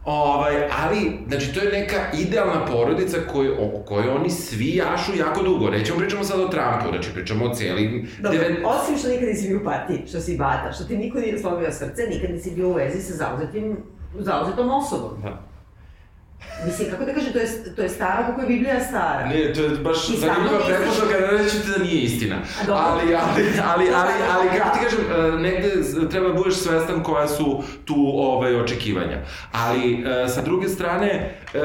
Speaker 2: Ovaj, ali, znači, to je neka idealna porodica koj, o kojoj oni svi jašu jako dugo. Nećemo pričamo sad o Trumpu, znači pričamo o celim...
Speaker 1: Dobro, devet... osim što nikad nisi bio u partiji, što si bata, što ti niko nije slomio srce, nikad nisi bio u vezi sa zauzetim, zauzetom osobom. Da. Mislim, kako da kažem, to je, to je staro kako je Biblija stara.
Speaker 2: Ne, to je baš zanimljiva pretpostavka, ne reći ti da nije istina. Ali, ali, ali, ali, ali, kako ti kažem, e, negde treba budeš svestan koja su tu ovaj, očekivanja. Ali, e, sa druge strane, e,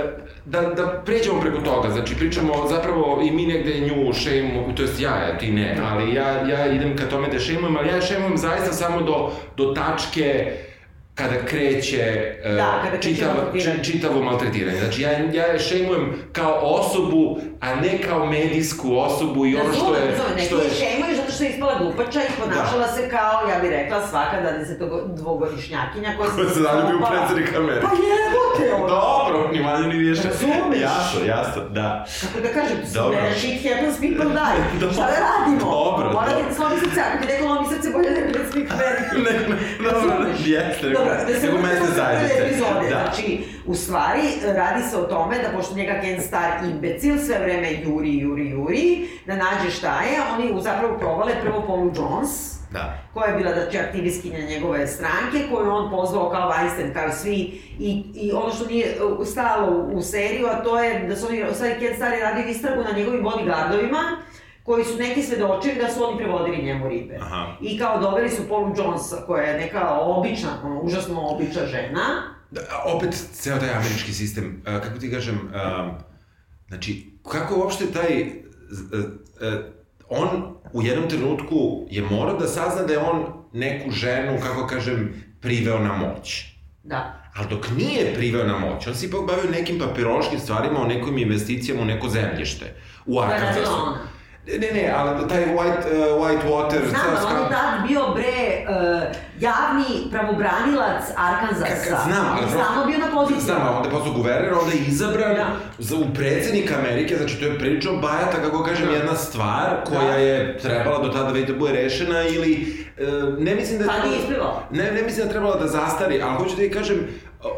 Speaker 2: da, da pređemo preko toga, znači pričamo zapravo i mi negde nju šejmo, to jest ja, ja, ti ne, ali ja, ja idem ka tome da šejmujem, ali ja šejmujem zaista samo do, do tačke kada kreće da, kada čitav, kreće čitavo maltretiranje. Znači, ja, ja je šejmujem kao osobu, a ne kao medijsku osobu i ono što je...
Speaker 1: Razumem, što je... šejmuješ zato što je ispala glupača i ponašala da. se kao, ja bih rekla, svaka 22-godišnjakinja koja
Speaker 2: se... Koja se zaljubi u predsednika Amerike.
Speaker 1: Pa jebote ono!
Speaker 2: Dobro, ni manje ni više.
Speaker 1: Razumeš?
Speaker 2: Jasno, jasno, da.
Speaker 1: Kako da kažem, Dobro. ne, shit happens, people die. Dobro. Šta da radimo?
Speaker 2: Dobro,
Speaker 1: Mora da ti slomi srce, ako ti neko lomi srce, bolje da je predsednik Amerike.
Speaker 2: ne, ne, dobro, jeste. Dobro, da se mesne zajednice.
Speaker 1: Epizode. Da. Znači, u stvari, radi se o tome da pošto njega Ken Star imbecil sve vreme juri, juri, juri, da nađe šta je, oni zapravo provale prvo Paulu Jones,
Speaker 2: Da.
Speaker 1: koja je bila, znači, aktivistkinja njegove stranke, koju on pozvao kao Weinstein, kao svi, i, i ono što nije stalo u seriju, a to je da su oni, stvari Ken Star je radio istragu na njegovim bodyguardovima, koji su neki svedočili da su oni prevodili njemu ribe. Aha. I kao doveli su Paulu Jonesa, koja je neka obična, ono, užasno obična žena.
Speaker 2: Da, opet, ceo taj američki sistem, uh, kako ti kažem, uh, znači, kako uopšte taj, uh, uh, on u jednom trenutku je morao da sazna da je on neku ženu, kako kažem, priveo na moć.
Speaker 1: Da.
Speaker 2: Ali dok nije priveo na moć, on se ipak bavio nekim papirološkim stvarima o nekim investicijama u neko zemljište. U da, Arkansasu. Da, Ne, ne, ali taj White, uh, white Water...
Speaker 1: Znam, ali on je tad bio, bre, uh, javni pravobranilac Arkansasa.
Speaker 2: Znam, ali...
Speaker 1: Samo bio na poziciji.
Speaker 2: Znam, ali onda je postao guverner, onda je izabran da. za, u predsednik Amerike, znači to je pričao Bajata, kako kažem, da. jedna stvar koja da. je trebala do tada već da bude rešena ili... Uh, ne mislim da.
Speaker 1: Pa nije.
Speaker 2: Ne, ne mislim da trebala da zastari, ali hoću da ti kažem,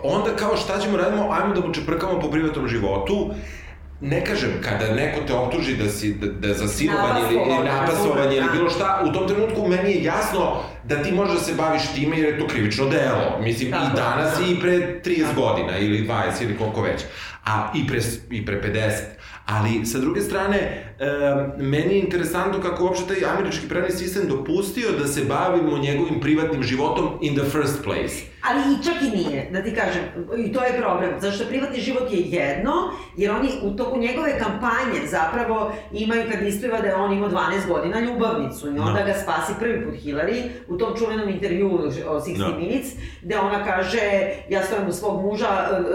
Speaker 2: onda kao šta ćemo radimo, ajmo da mu čeprkamo po privatnom životu, ne kažem, kada neko te optuži da si, da, da za silovanje ili, ili napasovanje ili bilo šta, u tom trenutku meni je jasno da ti možeš da se baviš time jer je to krivično delo. Mislim, Tako, i danas da. i pre 30 godina ili 20 ili koliko već. A i pre, i pre 50. Ali, sa druge strane, e, meni je interesantno kako uopšte taj američki pravni sistem dopustio da se bavimo njegovim privatnim životom in the first place.
Speaker 1: Ali i čak i nije, da ti kažem, i to je problem, zašto privatni život je jedno, jer oni u toku njegove kampanje zapravo imaju, kad ispliva da je on imao 12 godina, ljubavnicu i onda no. ga spasi prvi put Hillary u tom čuvenom intervju o 60 no. Minutes, gde ona kaže, ja stojim u svog muža,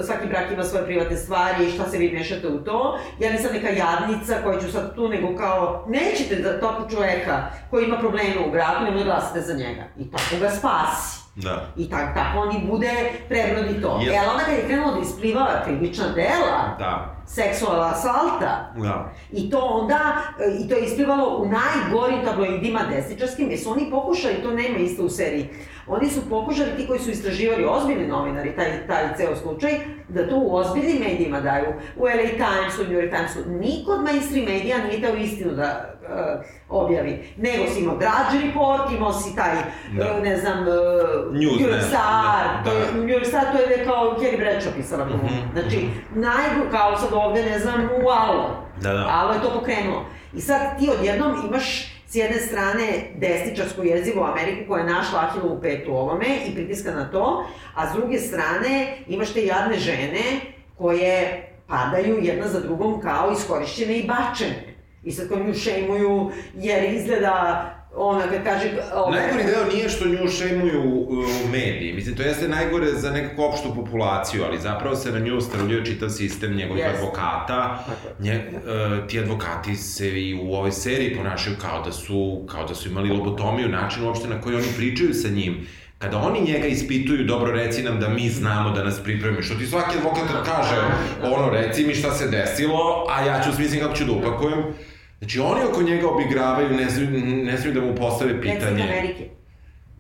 Speaker 1: svaki brak ima svoje privatne stvari, šta se vi mešate u to, ja nisam neka jadnica koja ću sad tu, nego kao, nećete da tog čoveka koji ima probleme u braku, nemoj da glasate za njega. I tako ga spasi.
Speaker 2: Da.
Speaker 1: I tak, tako on i bude prebrodi to. Yes. Ali onda kad je krenulo da isplivava krivična dela,
Speaker 2: da.
Speaker 1: seksualna asalta,
Speaker 2: da.
Speaker 1: i to onda, i to je isplivalo u najgorim tabloidima desničarskim, jer su oni pokušali, to nema isto u seriji, oni su pokušali, ti koji su istraživali, ozbiljni novinari, taj, taj ceo slučaj, da to u ozbiljnim medijima daju, u LA Timesu, u New York Timesu, niko od mainstream medija nije dao istinu da uh, objavi. Nego si imao Drudge Report, imao si taj, da. Uh, ne znam, uh,
Speaker 2: News, New York
Speaker 1: Star, da, to da. New York Star, to je kao Kerry Bradshaw pisala mm -hmm. Znači, najgru, kao sad ovde, ne znam, u Alo.
Speaker 2: Da, da.
Speaker 1: Alo je to pokrenulo. I sad ti odjednom imaš s jedne strane desničarsku jezivu Ameriku koja je našla Ahilovu petu ovome i pritiska na to, a s druge strane imaš te jadne žene koje padaju jedna za drugom kao iskorišćene i bačene. I sad kao nju šejmuju jer izgleda ona kad kaže...
Speaker 2: Ove... Najgori deo nije što nju šejmuju u mediji. Mislim, to jeste najgore za nekakvu opštu populaciju, ali zapravo se na nju stavljaju čitav sistem njegovih yes. advokata. Nje, uh, ti advokati se i u ovoj seriji ponašaju kao da su, kao da su imali lobotomiju, način uopšte na koji oni pričaju sa njim. Kada oni njega ispituju, dobro reci nam da mi znamo da nas pripremi, što ti svaki advokat kaže, ono, reci mi šta se desilo, a ja ću smislim kako ću da upakujem. Znači, oni oko njega obigravaju, ne smiju, ne smiju da mu postave pitanje.
Speaker 1: Predsednik Amerike.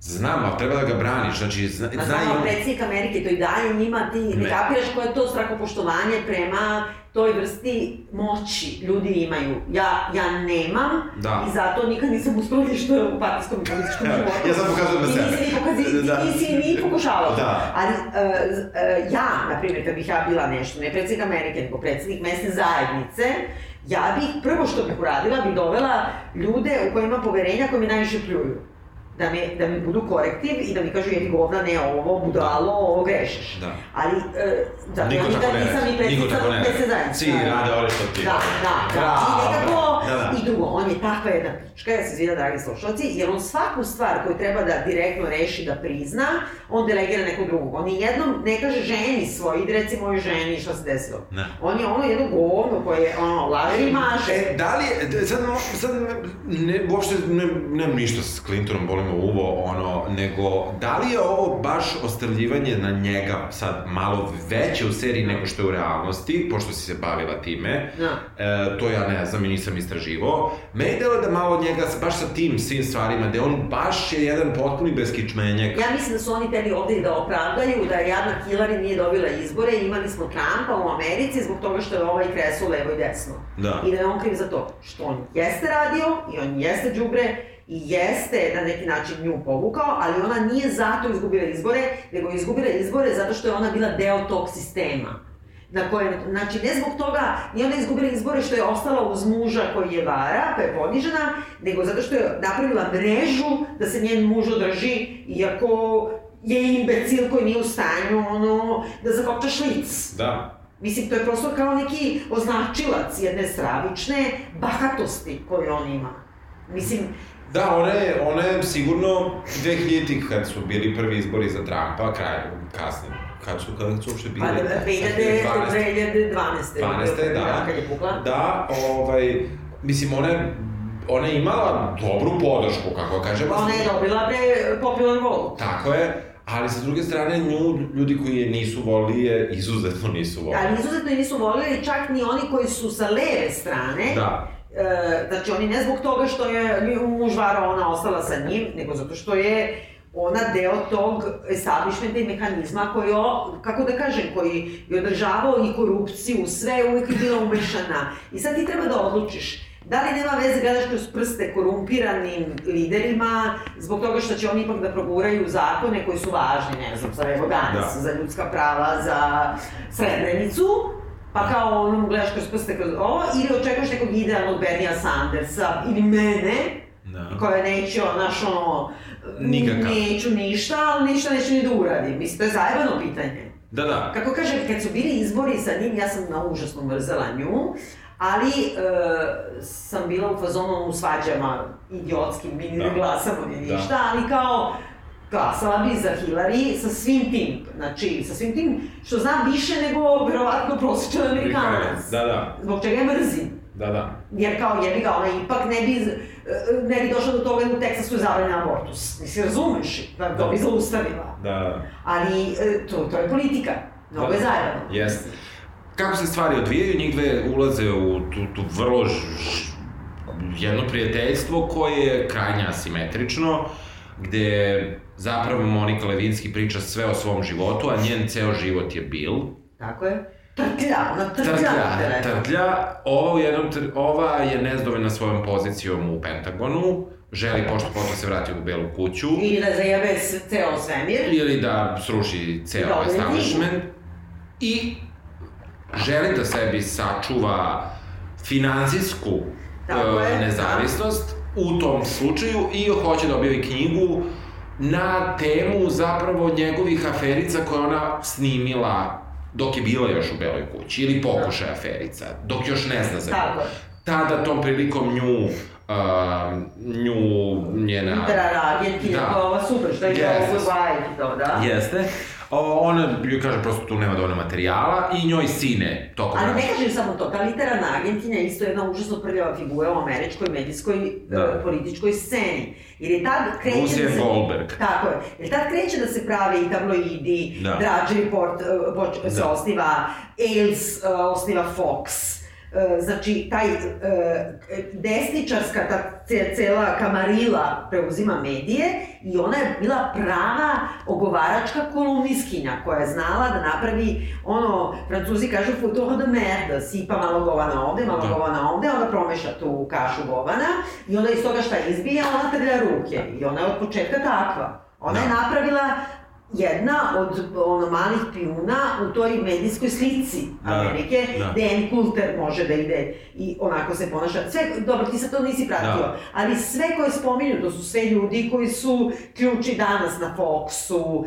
Speaker 2: Znam, ali treba da ga braniš, znači, zna,
Speaker 1: zna znamo, on... predsednik Amerike, to i dalje njima, ti ne, ne kapiraš koje je to strahopoštovanje prema toj vrsti moći ljudi imaju. Ja, ja nemam da. i zato nikad nisam uspela ništa u partijskom i političkom životu.
Speaker 2: ja sam pokazao na sebe.
Speaker 1: Ti nisi ni, pokazi, da. nisi ni pokušavao. Da. Ali uh, uh, ja, na primjer, kad bih ja bila nešto, ne predsednik Amerike, nego predsednik mesne zajednice, ja bih, prvo što bih uradila, bih dovela ljude u kojima poverenja koji mi najviše pljuju da mi, da mi budu korektiv i da mi kažu jedi govna, ne ovo, budalo, ovo grešeš.
Speaker 2: Da.
Speaker 1: Ali, e, zato
Speaker 2: Niko ja nikad nisam ni predsjednica mesne zajednice. Svi rade ovo što ti.
Speaker 1: Da, da, da. I nekako, da, da. i drugo, on je takva jedna pička, ja se zvida, dragi slušalci, jer on svaku stvar koju treba da direktno reši, da prizna, on delegira nekog drugog. On je jednom ne kaže ženi svoj, ide reci mojoj ženi šta se desilo. Ne. On je ono jedno govno koje je, ono, laveri maže.
Speaker 2: E, da li, sad, sad ne, uopšte ne, nemam ništa s Clintonom, bolim me uvo, ono, nego, da li je ovo baš ostrljivanje na njega sad malo veće u seriji nego što je u realnosti, pošto si se bavila time,
Speaker 1: da.
Speaker 2: e, to ja ne znam i nisam istraživo, me je delo da malo njega, baš sa tim svim stvarima, da on baš je jedan potpuni beskičmenjak.
Speaker 1: Ja mislim da su oni tebi ovde da opravdaju da jadna Hillary nije dobila izbore, imali smo Trumpa u Americi zbog toga što je ovaj kresu levo i desno.
Speaker 2: Da.
Speaker 1: I da je on kriv za to što on jeste radio i on jeste džubre jeste na neki način nju povukao, ali ona nije zato izgubila izbore, nego je izgubila izbore zato što je ona bila deo tog sistema. na koje, znači ne zbog toga, nije ona izgubila izbore što je ostala uz muža koji je vara, pa je ponižena, nego zato što je napravila mrežu da se njen muž održi, iako je imbecil koji nije u stanju, ono, da zakopča šlic.
Speaker 2: Da.
Speaker 1: Mislim, to je prosto kao neki označilac jedne stravične bahatosti koju on ima. Mislim,
Speaker 2: Da, ona je, ona je sigurno 2000-ih kad su bili prvi izbori za Trumpa, kraj, kasnije, kad su, kad su uopšte bili?
Speaker 1: Pa, 2012. 12.
Speaker 2: 12. da.
Speaker 1: Kad je pukla.
Speaker 2: Da, ovaj, mislim, ona je ona je imala dobru podršku, kako kažemo.
Speaker 1: Ona je dobila pre popular vote.
Speaker 2: Tako je, ali sa druge strane nju ljudi koji je nisu volili je izuzetno nisu volili.
Speaker 1: Ali izuzetno nisu volili, čak ni oni koji su sa leve strane.
Speaker 2: Da.
Speaker 1: E, znači oni ne zbog toga što je muž varao ona ostala sa njim, nego zato što je ona deo tog establishmenta i mehanizma koji, o, kako da kažem, koji je održavao i korupciju, sve uvijek je bila umešana. I sad ti treba da odlučiš Da li nema veze gledaš kroz prste korumpiranim liderima zbog toga što će oni ipak da proguraju zakone koji su važni, ne znam, za evo danas, da. za ljudska prava, za Srebrenicu, pa kao ono gledaš kroz prste kroz ovo, ili očekuješ nekog idealnog Bernija Sandersa, ili mene, da. koja neće, znaš, ono,
Speaker 2: Nikakav.
Speaker 1: neću ništa, ali ništa neću ni da uradim. Mislim, to je zajebano pitanje.
Speaker 2: Da, da.
Speaker 1: Kako kažem, kad su bili izbori sa njim, ja sam na užasno mrzela nju, ali e, sam bila u fazonu u svađama idiotskim, mi ne da. glasamo ni da. ništa, da. ali kao glasala bi za Hillary sa svim tim, znači sa svim tim što znam više nego verovatno prosječan Amerikanac.
Speaker 2: Da, da.
Speaker 1: Zbog čega je mrzim.
Speaker 2: Da, da.
Speaker 1: Jer kao jebi ga, ona ipak ne bi, ne bi došla do toga da u Teksasu je zabranjen abortus. Mislim, razumeš, da, to bi da. zaustavila.
Speaker 2: Da.
Speaker 1: Ali e, to, to je politika. Mnogo da. je zajebano.
Speaker 2: Jeste kako se stvari odvijaju, njih dve ulaze u tu, tu vrlo ž, jedno prijateljstvo koje je krajnje asimetrično, gde zapravo Monika Levinski priča sve o svom životu, a njen ceo život je bil.
Speaker 1: Tako je. Trtlja, ona trtlja. Trtlja,
Speaker 2: trtlja. Ova, u jednom, ova je nezadovoljna svojom pozicijom u Pentagonu, želi pošto potom se vrati u Belu kuću.
Speaker 1: Ili da zajebe ceo svemir.
Speaker 2: Ili da sruši ceo establishment. I želi da sebi sačuva finansijsku uh, nezavisnost da. U tom slučaju i hoće da objavi knjigu na temu zapravo njegovih aferica koje ona snimila dok je bila još u Beloj kući ili pokušaj da. aferica, dok još ne zna za nju. Tada tom prilikom nju uh, nju njena...
Speaker 1: Interagentkinja, da. ova super, što je yes. ovo to, da?
Speaker 2: Jeste. Ona joj kaže prosto tu nema dovoljno materijala i njoj sine tokom
Speaker 1: Ali ne kažem samo to, ta literarna agentinja isto jedna užasno prljava figura u američkoj medijskoj da. uh, političkoj sceni. Jer je tad kreće
Speaker 2: Lucia da se... Goldberg.
Speaker 1: Tako je. Jer tad kreće da se prave i tabloidi, da. Drudge Report uh, se da. osniva, Ailes uh, osniva Fox E, znači, taj e, desničarska, ta cela kamarila preuzima medije i ona je bila prava ogovaračka kolumniskinja koja je znala da napravi ono, francuzi kažu futoho de merde, sipa malo govana ovde, malo da. govana ovde, onda promeša tu kašu govana i onda iz toga šta izbija, ona trlja ruke i ona je od početka takva. Ona da. je napravila jedna od ono malih pijuna u toj medijskoj slici da, Amerike, da. gde Ann Coulter može da ide i onako se ponaša. Sve, dobro, ti sad to nisi pratio, da. ali sve koje spominju, to su sve ljudi koji su ključi danas na Foxu, uh,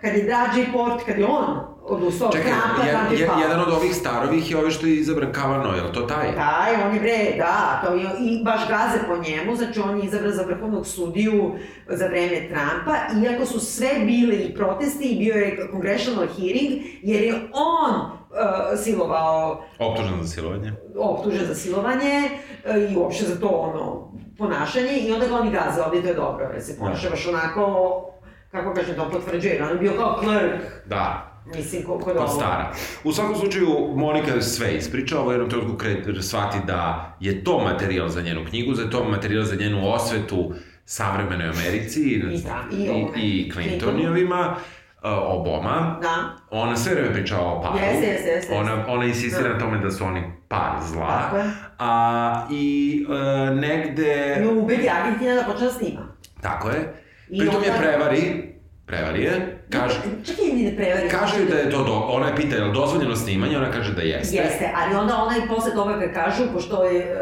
Speaker 1: kad je Drađe Port, kad je on odustao
Speaker 2: Čekaj, Trumpa, je, je, jedan od ovih starovih je ove što je izabran Kavano, je li to taj?
Speaker 1: Taj, on je bre, da, to je, i baš gaze po njemu, znači on je izabran za vrhovnog sudiju za vreme Trumpa, iako su sve bile i protesti i bio je congressional hearing, jer je on uh, silovao...
Speaker 2: Optužen za silovanje.
Speaker 1: Optužen za silovanje uh, i uopšte za to ono ponašanje i onda ga oni gaze, ovdje to je dobro, jer se da. baš onako kako kaže, to potvrđuje, on je bio kao clerk.
Speaker 2: Da,
Speaker 1: Mislim, koliko je ovo...
Speaker 2: stara. U svakom slučaju, Monika sve ispriča, ovo jednom trenutku kre, shvati da je to materijal za njenu knjigu, je to materijal za njenu osvetu savremenoj Americi i,
Speaker 1: da, i,
Speaker 2: i, i Clintonijovima. Uh, Obama.
Speaker 1: Da.
Speaker 2: Ona sve vreme priča o paru.
Speaker 1: Jeste, jeste, jeste.
Speaker 2: Ona, ona insistira da. na tome da su oni par zla. Tako je. A, I uh, negde...
Speaker 1: Nju ubedi Argentina da počne da snima.
Speaker 2: Tako je. I Pritom onda... je prevari prevari je, kaže...
Speaker 1: Čekaj, mi ne prevari.
Speaker 2: Kaže da je to, do, ona je pita, je li dozvoljeno snimanje, ona kaže da jeste.
Speaker 1: Jeste, ali onda ona i posle toga kad kažu, pošto je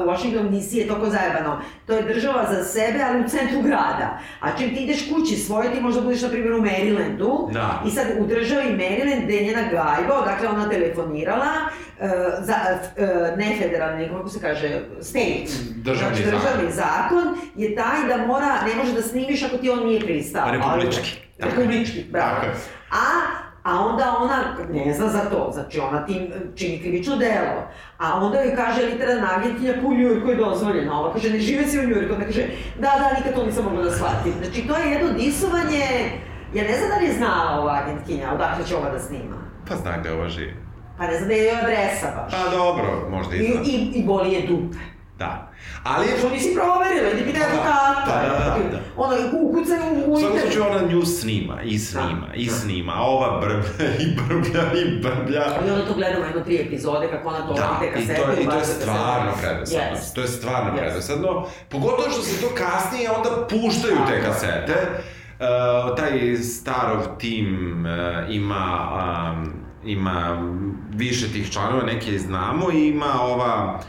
Speaker 1: uh, Washington DC je toko zajebano, to je država za sebe, ali u centru grada. A čim ti ideš kući svoje, ti možda budeš, na primjer, u Marylandu,
Speaker 2: Da.
Speaker 1: i sad u državi Maryland, gde je njena gajba, odakle ona telefonirala, uh, za, uh, ne federalni, kako se kaže, state.
Speaker 2: Državni
Speaker 1: znači, državni zakon je taj da mora, ne može da snimiš ako ti on nije pristao.
Speaker 2: Republički.
Speaker 1: Ali- Republički, bravo. A, a onda ona ne zna za to, znači ona tim čini krivično delo. A onda joj kaže literarna agentkinja po Njujorku je dozvoljeno. Ova kaže ne žive se u Njujorku, ona kaže da, da, nikad to nisam mogla da shvatim. Znači to je jedno disovanje, ja ne znam da li je znala ova agentkinja, odakle će ova da snima.
Speaker 2: Pa zna gde ova živi.
Speaker 1: Pa ne znam da je joj adresa baš.
Speaker 2: Pa dobro, možda
Speaker 1: I,
Speaker 2: i zna.
Speaker 1: i, i boli je dupe.
Speaker 2: Da. Ali,
Speaker 1: Što nisi proverila, idi pita advokata.
Speaker 2: Pa da, da, da.
Speaker 1: Ono, ukucaj u,
Speaker 2: u
Speaker 1: u
Speaker 2: svakom
Speaker 1: internet.
Speaker 2: slučaju ona nju snima, i snima,
Speaker 1: Da.
Speaker 2: i snima, a ova brblja, i brblja, i brblja.
Speaker 1: I onda to gledamo jedno tri epizode, kako ona to
Speaker 2: Da,
Speaker 1: te
Speaker 2: i
Speaker 1: kasete.
Speaker 2: to, je, i to je stvarno predosadno.
Speaker 1: Yes.
Speaker 2: To je stvarno
Speaker 1: Yes.
Speaker 2: predosadno. Pogotovo što se to kasnije onda puštaju te
Speaker 1: Tako je.
Speaker 2: kasete. Uh, taj starov tim uh, ima, um, ima više tih članova, neke znamo, i ima ova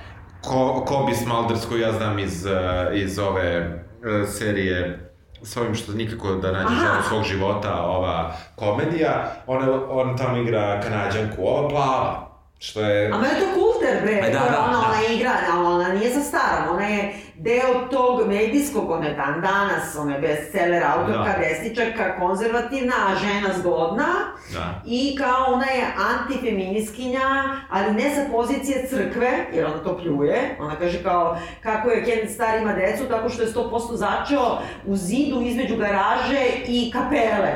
Speaker 2: Ko, Kobe Smulders koju ja znam iz, uh, iz ove uh, serije s ovim što nikako da nađe ženu svog života, ova komedija, ona, on tamo igra kanadjanku, ova plava, što je...
Speaker 1: A meni je to kulter, bre,
Speaker 2: E, da, da,
Speaker 1: ona,
Speaker 2: da.
Speaker 1: ona igra, ali ona nije za starom, ona je deo tog medijskog, ona je dan danas, ona je bestseller, autorka,
Speaker 2: Da.
Speaker 1: desničarka, konzervativna, a žena zgodna,
Speaker 2: Da.
Speaker 1: i kao ona je antifeminiskinja, ali ne sa pozicije crkve, jer ona to pljuje, ona kaže kao kako je Ken Star ima decu, tako što je 100% začeo u zidu između garaže i kapele,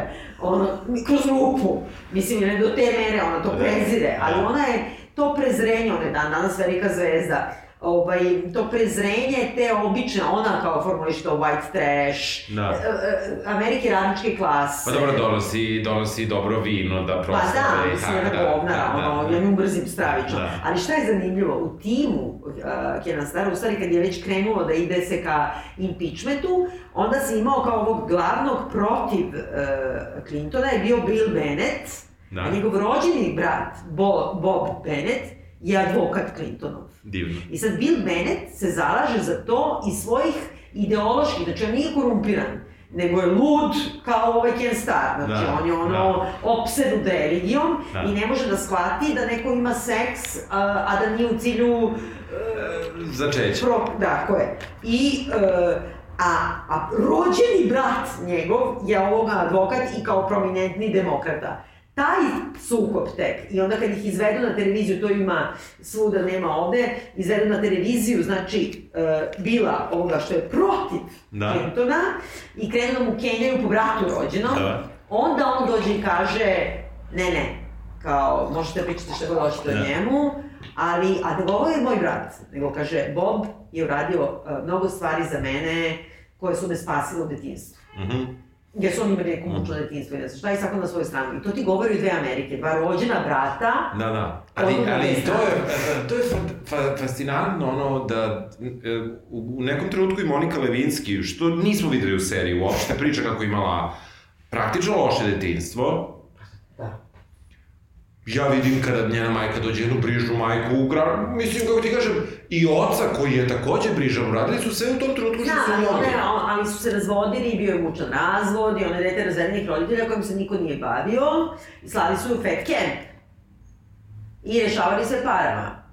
Speaker 1: ono, kroz rupu, mislim, ne do te mere, ona to
Speaker 2: Da.
Speaker 1: prezire, ali
Speaker 2: Da.
Speaker 1: ona je to prezrenje, ona je dan danas velika zvezda, ovaj, to prezrenje te obične, ona kao formuliš to white trash,
Speaker 2: Da.
Speaker 1: e, e, Amerike radničke klase.
Speaker 2: Pa dobro, donosi, donosi dobro vino da
Speaker 1: Pa
Speaker 2: proslave
Speaker 1: da, mislim, jedna govnara, ono, ja nju mrzim stravično.
Speaker 2: Da.
Speaker 1: Ali šta je zanimljivo, u timu uh, Kenan Stara, u stvari kad je već krenulo da ide se ka impeachmentu, onda si imao kao ovog glavnog protiv uh, Clintona je bio Bill Bennett,
Speaker 2: Da.
Speaker 1: a njegov rođeni brat Bo, Bob Bennett je advokat Clintonov.
Speaker 2: Divno.
Speaker 1: I sad Bill Bennett se zalaže za to iz svojih ideoloških, znači on nije korumpiran, nego je lud kao ovaj Ken Starr, znači
Speaker 2: Da,
Speaker 1: on je ono
Speaker 2: da.
Speaker 1: opsednut religijom
Speaker 2: Da.
Speaker 1: i ne može da shvati da neko ima seks, a, a da nije u cilju
Speaker 2: Začeće.
Speaker 1: Pro, da, ko je. I, e, a, a rođeni brat njegov je ovoga advokat i kao prominentni demokrata. Taj sukob tek, i onda kad ih izvedu na televiziju, to ima svuda, nema ovde, izvedu na televiziju, znači, e, bila ovoga što je protiv
Speaker 2: Da.
Speaker 1: Clintona, i krenu da mu kenjaju po bratu rođenom,
Speaker 2: Da.
Speaker 1: onda on dođe i kaže, ne, ne, kao, možete pričati šta god hoćete
Speaker 2: Da.
Speaker 1: o njemu, ali, a da ovo je moj brat, nego kaže, Bob je uradio uh, mnogo stvari za mene koje su me spasile u detinstvu.
Speaker 2: Mhm.
Speaker 1: Jer su oni imali neko mučno detinstvo i ne znam šta, i svako na svoju stranu. I to ti govori dve Amerike, dva rođena brata,
Speaker 2: Da, da. Ali, ali to je, to je fa, fa, fascinantno ono da e, u nekom trenutku i Monika Levinski, što nismo videli u seriji uopšte, priča kako imala praktično loše detinstvo.
Speaker 1: Da.
Speaker 2: Ja vidim kada njena majka dođe jednu brižnu majku u grad, mislim kako ti kažem, i oca koji je takođe brižan, uradili su sve u tom trenutku što
Speaker 1: Da,
Speaker 2: su mogli.
Speaker 1: one, ali su se razvodili i bio je mučan razvod i ona dete razvedenih roditelja kojim se niko nije bavio i slali su u fat camp. I rešavali se parama.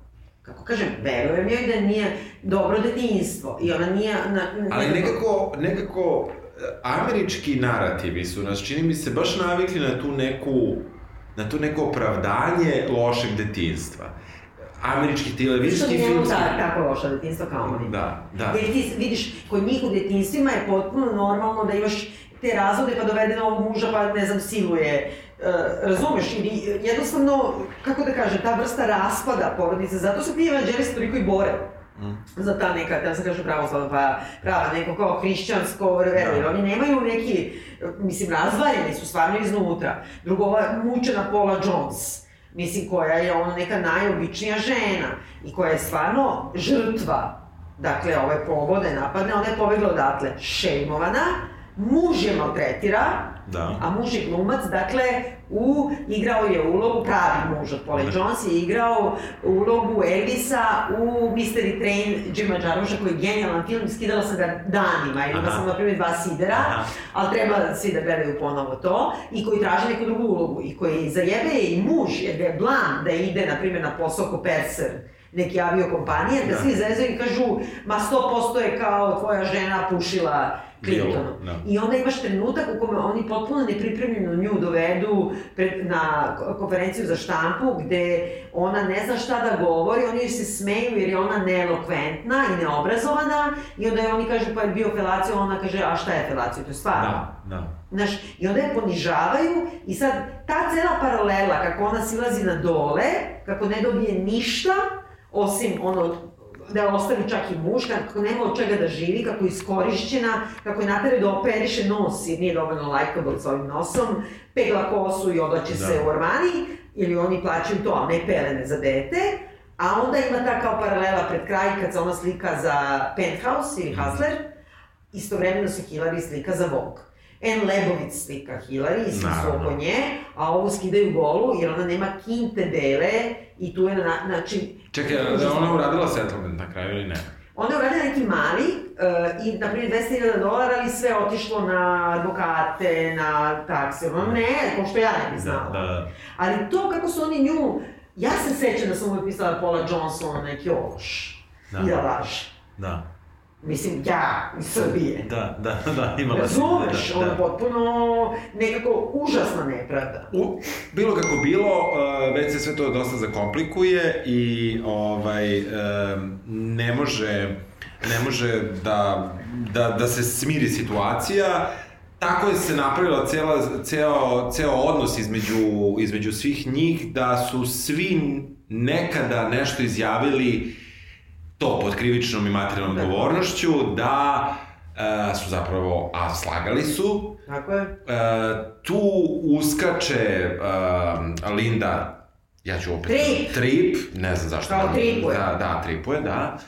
Speaker 1: Kako kažem, verujem joj da nije dobro detinjstvo i ona nije... Na,
Speaker 2: Ali nekako, nekako, e, američki narativi su nas, čini mi se, baš navikli na tu neku, na to neko opravdanje lošeg detinstva. Američki
Speaker 1: Što
Speaker 2: televizijski film...
Speaker 1: nemamo ta, tako loša detinjstva kao oni.
Speaker 2: Da, da.
Speaker 1: Jer ti vidiš, kod njih u detinstvima je potpuno normalno da imaš te razvode pa dovede novog muža pa ne znam siluje. Uh, razumeš, ili jednostavno, kako da kažem, ta vrsta raspada porodice, zato se ti evanđelisti toliko i bore
Speaker 2: Mm.
Speaker 1: za ta neka, da se kaže pravoslavna, pa prava, neko kao hrišćansko jer
Speaker 2: Da.
Speaker 1: oni nemaju neki, mislim, razvaljeni su stvarno iznutra. Drugo, ova mučena Paula Jones, mislim, koja je ono neka najobičnija žena i koja je stvarno žrtva, dakle, ove pobode, napadne, ona je pobegla odatle, šejmovana, muž je maltretira,
Speaker 2: da.
Speaker 1: a muž je glumac, dakle, u, igrao je ulogu, pravi muž od da. Jones je igrao ulogu Elvisa u Mystery Train Jima Jarmuša, koji je genijalan film, skidala sam ga danima, ima sam na primjer dva sidera, Aha. ali treba svi da gledaju ponovo to, i koji traži neku drugu ulogu, i koji zajebe je i muž, jer ga je blan da ide, na primjer, na posao ko perser, neki aviokompanije, da, da svi zezaju i kažu, ma 100% je kao tvoja žena pušila Clintonu. Da. I onda imaš trenutak u kome oni potpuno nepripremljeno nju dovedu pred, na konferenciju za štampu, gde ona ne zna šta da govori, oni se smeju jer je ona neelokventna i neobrazovana, i onda je oni kažu pa je bio felaciju, ona kaže a šta je felacija, to je stvarno.
Speaker 2: Da, da.
Speaker 1: Znaš, i onda je ponižavaju i sad ta cela paralela kako ona silazi na dole, kako ne dobije ništa, osim ono da ostavi čak i muž, kako nema od čega da živi, kako je iskorišćena, kako je natere da operiše nos jer nije dovoljno likeable sa ovim nosom, pegla kosu i oblači da. se u Armani, ili oni plaćaju to, a ne pelene za dete, a onda ima ta kao paralela pred kraj kad se ona slika za Penthouse ili mhm. Hustler, istovremeno se Hillary slika za Vogue. En Lebovic slika Hillary i svi su oko nje, a ovu skidaju golu jer ona nema kinte bele i tu je, na, znači...
Speaker 2: Čekaj, da ona uradila settlement na kraju ili ne?
Speaker 1: Ona je uradila neki mali uh, i, na primjer, 200.000 dolara, ali sve otišlo na advokate, na takse. Ono, ne, ko što ja ne bi da, znala. Da, da. Ali to kako su oni nju... Ja se sećam da sam uvijek pisala Paula Johnson, neki ološ. Da. I da laže.
Speaker 2: Da.
Speaker 1: Mislim, ja, iz Srbije.
Speaker 2: Da, da, da, imala
Speaker 1: Razumeš, da, da. ono potpuno nekako užasna nepravda.
Speaker 2: U, bilo kako bilo, uh, već se sve to dosta zakomplikuje i ovaj, uh, ne može, ne može da, da, da se smiri situacija. Tako je se napravila cela, ceo, ceo odnos između, između svih njih, da su svi nekada nešto izjavili to pod krivičnom i materijalnom da. govornošću, da e, su zapravo, a slagali su.
Speaker 1: Tako je.
Speaker 2: E, tu uskače e, Linda, ja ću opet...
Speaker 1: Trip.
Speaker 2: Trip, ne znam zašto.
Speaker 1: Kao da, tripuje.
Speaker 2: Da, da, tripuje, da.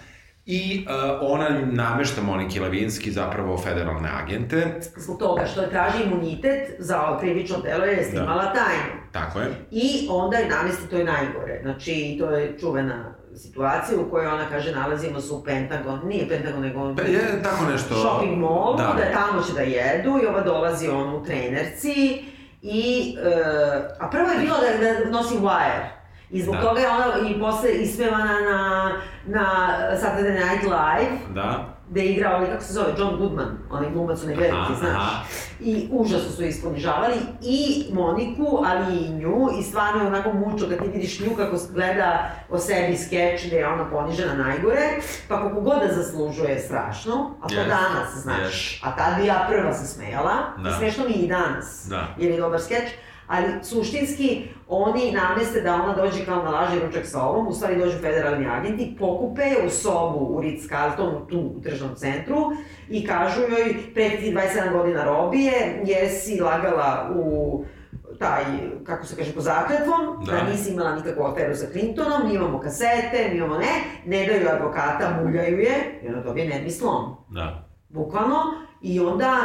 Speaker 2: I uh, ona namešta Moniki Lavinski zapravo federalne agente.
Speaker 1: Zbog toga što je traži imunitet za krivično delo jer je snimala da. tajnu.
Speaker 2: Tako je.
Speaker 1: I onda je namesti, to je najgore. Znači, to je čuvena situacija u kojoj ona kaže nalazimo se u Pentagon, nije Pentagon nego...
Speaker 2: Pa je tako nešto...
Speaker 1: Shopping mall, da, da tamo će da jedu i ova dolazi on u trenerci i... Uh, a prvo je bilo da, da nosi wire. I zbog da. toga je ona i posle ismevana na, na Saturday Night Live.
Speaker 2: Da
Speaker 1: gde je igrao, ali kako se zove, John Goodman, onaj glumac, onaj veliki, znaš. Aha. I užasno su isponižavali i Moniku, ali i nju, i stvarno je onako mučo kad ti vidiš nju kako gleda o sebi skeč gde je ona ponižena najgore, pa kako god da zaslužuje strašno, a to yes. danas, znaš. Yes. A tad bi ja prva se smejala, da. i smešno mi i danas,
Speaker 2: da.
Speaker 1: jer je dobar skeč, ali suštinski oni nameste da ona dođe kao na laži ručak sa ovom, u stvari dođu federalni agenti, pokupe u sobu u Ritz-Carlton, tu u državnom centru, i kažu joj, pre ti 27 godina robije, jesi lagala u taj, kako se kaže, po zakletvom, da. da nisi imala nikakvu aferu sa Clintonom, mi imamo kasete, mi imamo ne, ne daju advokata, muljaju je, i ona dobije nervni slom.
Speaker 2: Da.
Speaker 1: Bukvalno, i onda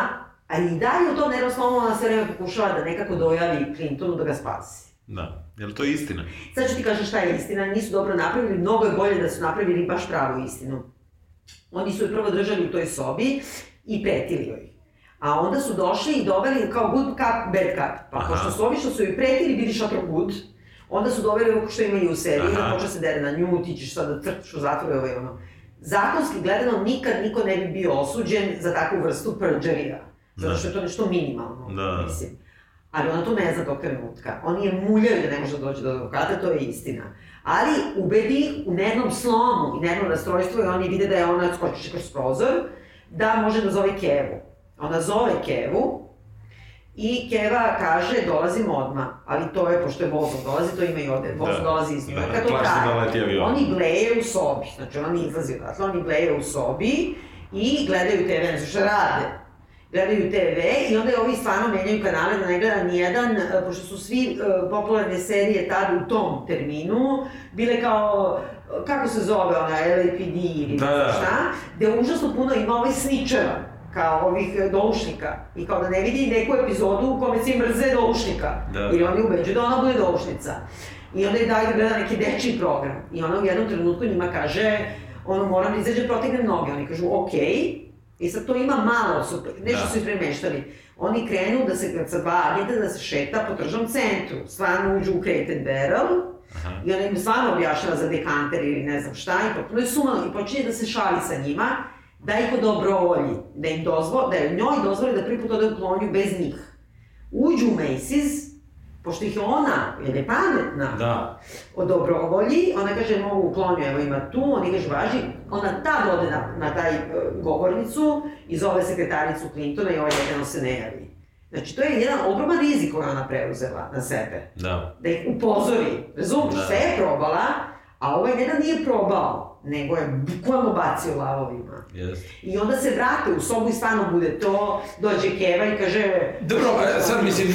Speaker 1: A i dalje u to neroslovno se vreme pokušava da nekako dojavi Clintonu da ga spasi.
Speaker 2: Da. Je li to istina?
Speaker 1: Sad ću ti kažem šta je istina. Nisu dobro napravili, mnogo je bolje da su napravili baš pravu istinu. Oni su je prvo držali u toj sobi i pretili joj. A onda su došli i doveli kao good cup, bad cup. Pa Aha. pošto su ovi što su joj pretili bili šatro good, onda su doveli ovo što imaju u seriji, da počne se dere na nju, ti ćeš sad da crtiš u zatvore ovo i ono. Zakonski gledano, nikad niko ne bi bio osuđen za takvu vrstu perđerija. Zato što je to nešto minimalno, da. mislim. Ali ona to ne zna tog trenutka. Oni je muljaju da ne može dođe do advokata, to je istina. Ali ubedi ih u nervnom slomu i nervnom rastrojstvu i oni vide da je ona skočiš kroz prozor, da može da zove Kevu. Ona zove Kevu i Keva kaže dolazim odmah, ali to je, pošto je vozom dolazi, to ima i ovde, voz da. dolazi iz Njujorka, da, to traje. Oni bleje u sobi, znači ona izlazi odatle, oni bleje u sobi i gledaju TV, ne što rade gledaju TV i onda je ovi stvarno menjaju kanale da ne gleda nijedan, e, pošto su svi uh, popularne serije tada u tom terminu bile kao kako se zove ona, LAPD ili da, da. šta, gde užasno puno ima ovaj sničeva. kao ovih doušnika. I kao da ne vidi neku epizodu u kome svi mrze doušnika. Da. Jer oni ubeđuju da ona bude doušnica. I onda je daj da gleda neki dečiji program. I ona u jednom trenutku njima kaže, ono, moram da izađe protegne noge. Oni kažu, okej. Okay. I sad to ima malo, su, nešto da. su premeštali. Oni krenu da se, sa dva agenta, da se šeta po tržnom centru. Stvarno uđu u Crate Barrel, Aha. i ona im stvarno objašnjava za dekanter ili ne znam šta, i potpuno je sumano, i počinje da se šali sa njima, da ih odobrovolji, da im dozvoli, da njoj dozvoli da prvi put ode u klonju bez njih. Uđu u Macy's, pošto ih je ona, jer je pametna, da. o dobrovolji, ona kaže, mogu u klonju, evo ima tu, oni kaže, važi, ona tad ode na, na taj uh, govornicu i zove sekretaricu Clintona i ovaj jedno se ne javi. Znači, to je jedan ogroman rizik koji ona preuzela na sebe. Da. Da ih upozori. Razumiješ, da. sve je probala, a ovaj jedan nije probao, nego je bukvalno bacio lavovima. Yes. I onda se vrate u sobu i stvarno bude to, dođe Keva i kaže...
Speaker 2: Dobro, sad mislim,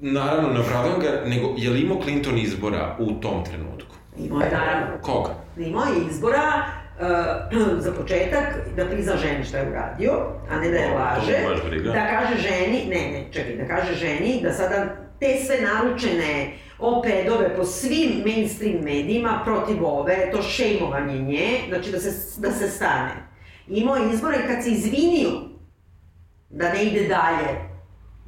Speaker 2: naravno, ne opravdavam ga, nego je li imao Clinton izbora u tom trenutku?
Speaker 1: Imao je, naravno.
Speaker 2: Koga?
Speaker 1: Imao je izbora, uh, za početak, da prizna ženi šta je uradio, a ne da je laže. Da kaže ženi, ne, ne, čekaj, da kaže ženi da sada te sve naručene opedove po svim mainstream medijima protiv ove, to šejmovanje nje, znači da se, da se stane. Imao je izbora i kad se izvinio da ne ide dalje,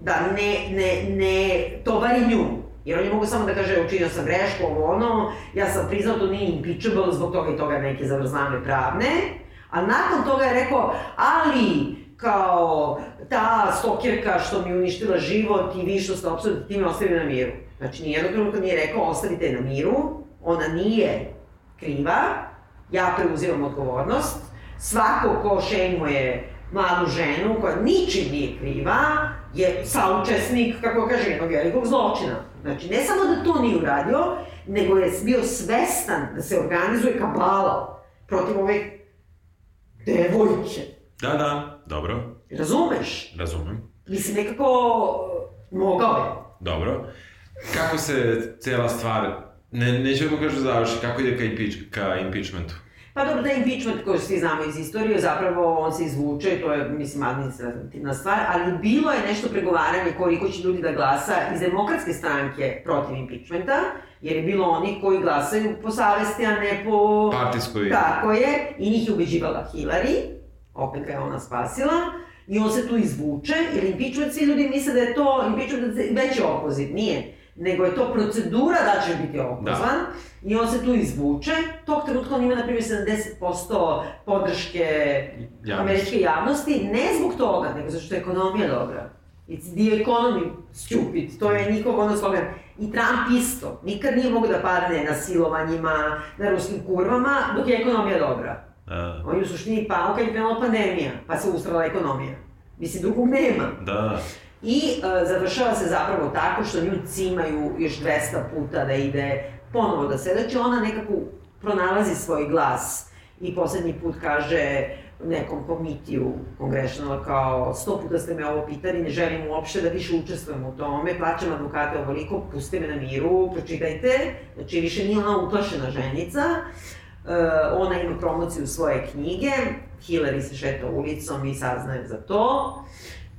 Speaker 1: da ne, ne, ne tovari nju, jer on je mogu samo da kaže učinio sam grešku, ovo ono, ja sam priznao to nije impeachable zbog toga i toga neke zavrzlame pravne, a nakon toga je rekao, ali kao ta stokirka što mi uništila život i vi što ste opsudili, ti me ostavi na miru. Znači, nijednog trenutka nije rekao, ostavite na miru, ona nije kriva, ja preuzimam odgovornost, svako ko šejmuje mladu ženu koja ničim nije kriva, je saučesnik, kako kaže, jednog velikog zločina. Znači, ne samo da to nije uradio, nego je bio svestan da se organizuje kabala protiv ove devojke.
Speaker 2: Da, da, dobro.
Speaker 1: Razumeš?
Speaker 2: Razumem.
Speaker 1: Mislim, nekako mogao je.
Speaker 2: Dobro. Kako se cela stvar, ne, nećemo kažu završi, kako ide ka, impeach, ka impeachmentu?
Speaker 1: Pa dobro, da impeachment koji svi znamo iz istorije, zapravo on se izvuče, to je, mislim, administrativna stvar, ali bilo je nešto pregovaranje koliko će ljudi da glasa iz demokratske stranke protiv impeachmenta, jer je bilo oni koji glasaju po savesti, a ne po...
Speaker 2: Partijskoj.
Speaker 1: Tako je, i njih je ubeđivala Hillary, opet ga je ona spasila, i on se tu izvuče, jer impeachment, svi ljudi misle da je to, impeachment već je opoziv, nije nego je to procedura da će biti opozvan da. i on se tu izvuče. Tog trenutka on ima, na primjer, 70% podrške Javnost. američke javnosti, ne zbog toga, nego zato što je ekonomija dobra. It's the economy stupid, to je njihov ono slogan. I Trump isto, nikad nije mogo da padne na silovanjima, na ruskim kurvama, dok je ekonomija dobra. Uh. On je u suštini pao kad je krenula pandemija, pa se ustrala ekonomija. Mislim, drugog nema.
Speaker 2: Da.
Speaker 1: I uh, završava se zapravo tako što nju cimaju još 200 puta da ide ponovo da se, znači ona nekako pronalazi svoj glas i poslednji put kaže nekom komitiju kongrešnala kao sto puta ste me ovo pitali, ne želim uopšte da više učestvujem u tome, plaćam advokate ovoliko, pustite me na miru, pročitajte, znači više nije ona uplašena ženica, uh, ona ima promociju svoje knjige, Hillary se šeta ulicom i saznaje za to,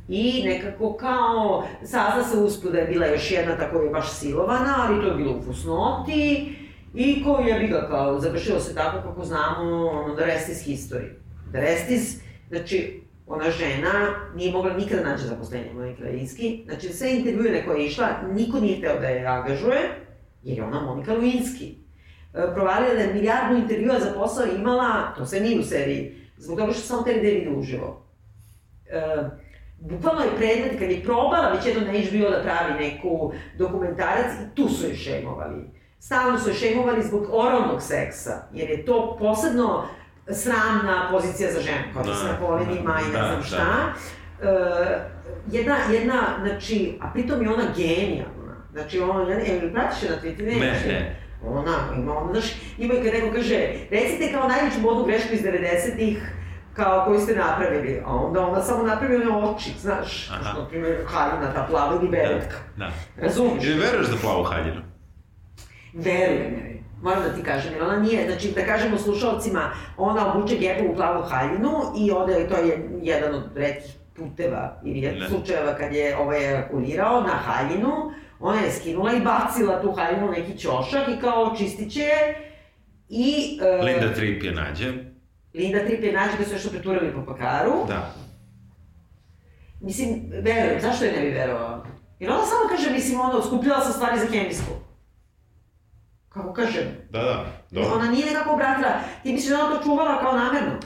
Speaker 1: I nekako kao, sazna se uspud da je bila još jedna tako je baš silovana, ali to je bilo u fusnoti. I ko je ga kao, završilo se tako kako znamo, ono, the rest is history. The rest is, znači, ona žena nije mogla nikada naći zaposlenje Monika Levinski. Znači, sve intervjue koje je išla, niko nije hteo da je angažuje, jer je ona Monika Levinski. E, provalila da je milijardu intervjua za posao imala, to se nije u seriji, zbog toga što samo te David uživo. E, bukvalno je predmet, kad je probala već jedno na HBO da pravi neku dokumentarac, i tu su je šemovali. Stalno su je šemovali zbog oralnog seksa, jer je to posebno sramna pozicija za ženu, kao da se na polenima i ne da, znam da. šta. Da. Uh, jedna, jedna, znači, a pritom je ona genijalna. Znači, ona, ja, ne, pratiš je na Twitter?
Speaker 2: Ne, ne. ne.
Speaker 1: Ona, ima ona, znaš, ima i kad neko kaže, recite kao najveću modnu grešku iz 90-ih, kao koju ste napravili, a onda ona samo napravi one oči, znaš, Aha. na primjer haljina, ta plava ili beretka. Da, da. Razumiješ?
Speaker 2: Ili veruješ za plavu haljinu?
Speaker 1: Verujem joj. Moram da ti kažem, ona nije, znači da kažemo slušalcima, ona obuče gebu u glavu haljinu i ode, to je jedan od redkih puteva ili slučajeva kad je ovaj ejakulirao na haljinu, ona je skinula i bacila tu haljinu neki ćošak i kao čistit će je i...
Speaker 2: Uh, Linda Tripp je nađe.
Speaker 1: Linda Tripp je nađe kad su još preturali po pakaru.
Speaker 2: Da.
Speaker 1: Mislim, verujem, zašto je ne bi verovao? Jer ona samo kaže, mislim, ono, skupljala sam stvari za hemijsku. Kako kažem?
Speaker 2: Da, da, dobro.
Speaker 1: Ona nije nekako obratila, ti misliš da ona to čuvala kao namerno?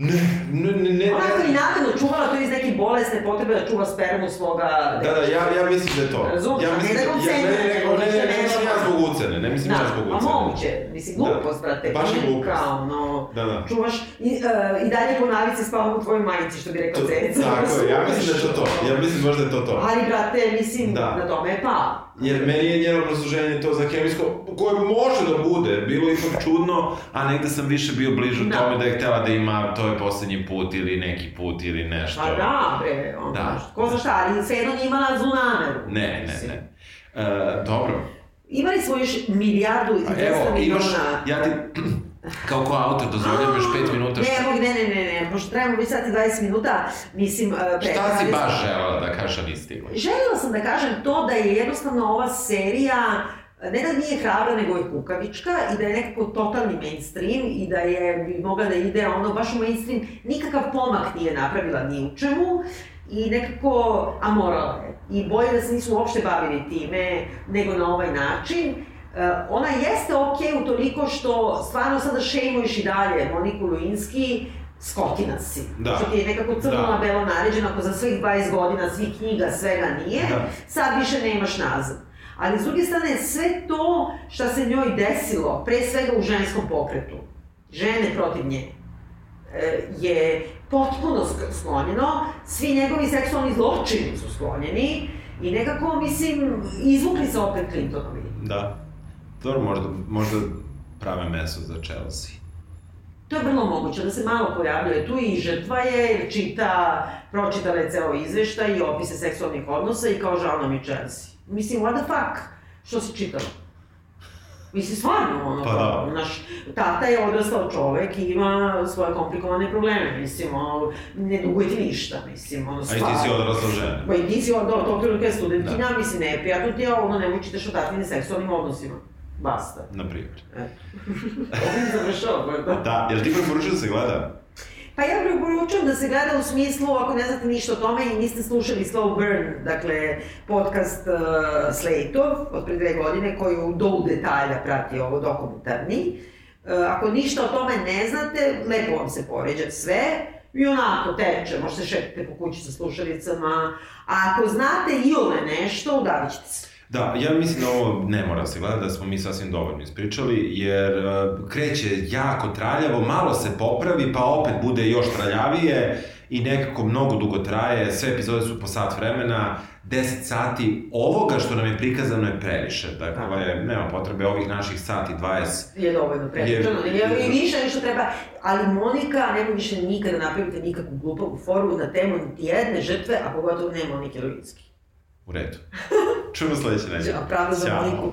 Speaker 2: Ne, ne, ne, ne.
Speaker 1: Ona je namerno čuvala to iz neke bolesne potrebe da čuva spermu svoga...
Speaker 2: Da, da, ja, ja mislim da je to.
Speaker 1: Razumiješ,
Speaker 2: ja mislim,
Speaker 1: ne da ja, ne,
Speaker 2: nego, ne, ne, ne, mislim ja zbog ucene, ne mislim ja zbog ucene.
Speaker 1: A moguće, mislim, glupost, brate.
Speaker 2: Baš je glupost.
Speaker 1: Kao, no,
Speaker 2: da, da.
Speaker 1: čuvaš i, uh, i dalje po navici spavam u tvojoj majici, što bi rekla Cenica.
Speaker 2: Tako je, ja mislim da je to to. Ja mislim možda je to to.
Speaker 1: Ali, brate, mislim, da. na tome je pa.
Speaker 2: Jer meni je njeno obrazloženje to za hemijsko, koje može da bude, bilo ipak čudno, a negde sam više bio bližu da. tome da je htela da ima, to je poslednji put ili neki put ili nešto.
Speaker 1: Pa da, bre, on, da. ko zna šta, ali svejedno nije imala zlu nameru.
Speaker 2: Ne, ne, ne. E, dobro.
Speaker 1: Imali smo još milijardu i 200 miliona.
Speaker 2: Ja ti, Kao ko autor, dozvoljam još 5 minuta.
Speaker 1: Što... Ne, ne, ne, ne, ne, pošto trebamo biti sati 20 minuta, mislim... Uh,
Speaker 2: Šta si baš želela da kažeš, a nisi stigla?
Speaker 1: Želela sam da kažem to da je jednostavno ova serija ne da nije hrabra, nego je kukavička i da je nekako totalni mainstream i da je bi mogla da ide ono baš u mainstream, nikakav pomak nije napravila ni u čemu i nekako amorala je. I boje da se nisu uopšte bavili time, nego na ovaj način. Uh, ona jeste okay u toliko što stvarno sada šejmuješ i dalje Moniku Luinski, skotina si.
Speaker 2: Da.
Speaker 1: Što ti je nekako crno da. belo naređeno, ako za svih 20 godina, svih knjiga, svega nije, da. sad više nemaš nazad. Ali s druge strane, sve to što se njoj desilo, pre svega u ženskom pokretu, žene protiv nje, e, je potpuno sklonjeno, svi njegovi seksualni zločini su sklonjeni i nekako, mislim, izvukli se opet Clintonovi.
Speaker 2: Da. Dobro, možda, možda prave meso za Chelsea.
Speaker 1: To je vrlo moguće, da se malo pojavljuje tu i žrtva je, čita, pročitala je ceo izveštaj i opise seksualnih odnosa i kao žao nam je Chelsea. Mislim, what the fuck? Što si čitala? Mislim, stvarno, ono,
Speaker 2: pa da.
Speaker 1: naš, tata je odrastao čovek i ima svoje komplikovane probleme, mislim, ono, ne duguje ti ništa, mislim, ono,
Speaker 2: stvarno. A i ti si odrastao žena.
Speaker 1: Pa i ti si, tog trenutka je studentina, da. mislim, ne, prijatno ti je ono, nemoj čitaš o tatvinim seksualnim odnosima. Basta.
Speaker 2: Na primjer.
Speaker 1: E. Ovim završava, da?
Speaker 2: Da, jel ti preporučujem da se gleda?
Speaker 1: Pa ja preporučujem da se gleda u smislu, ako ne znate ništa o tome i niste slušali Slow Burn, dakle, podcast uh, Slate-ov od pre dve godine, koji u do detalja prati ovo dokumentarni. Uh, ako ništa o tome ne znate, lepo vam se poređa sve, i onako teče, možete šetite po kući sa slušalicama, a ako znate i ove nešto, udavit ćete se.
Speaker 2: Da, ja mislim da ovo ne mora se gledati, da smo mi sasvim dovoljno ispričali, jer uh, kreće jako traljavo, malo se popravi, pa opet bude još traljavije i nekako mnogo dugo traje, sve epizode su po sat vremena, 10 sati ovoga što nam je prikazano je previše. Dakle, je, nema potrebe ovih naših sati 20.
Speaker 1: Je dovoljno previše. Je, I više nešto treba, ali Monika nema više nikada napravite nikakvu glupavu foru na temu niti jedne žrtve, a pogotovo ne Monike Lewinsky.
Speaker 2: U redu. Čujemo sledeće nedelje.
Speaker 1: Ja, pravda za Moniku.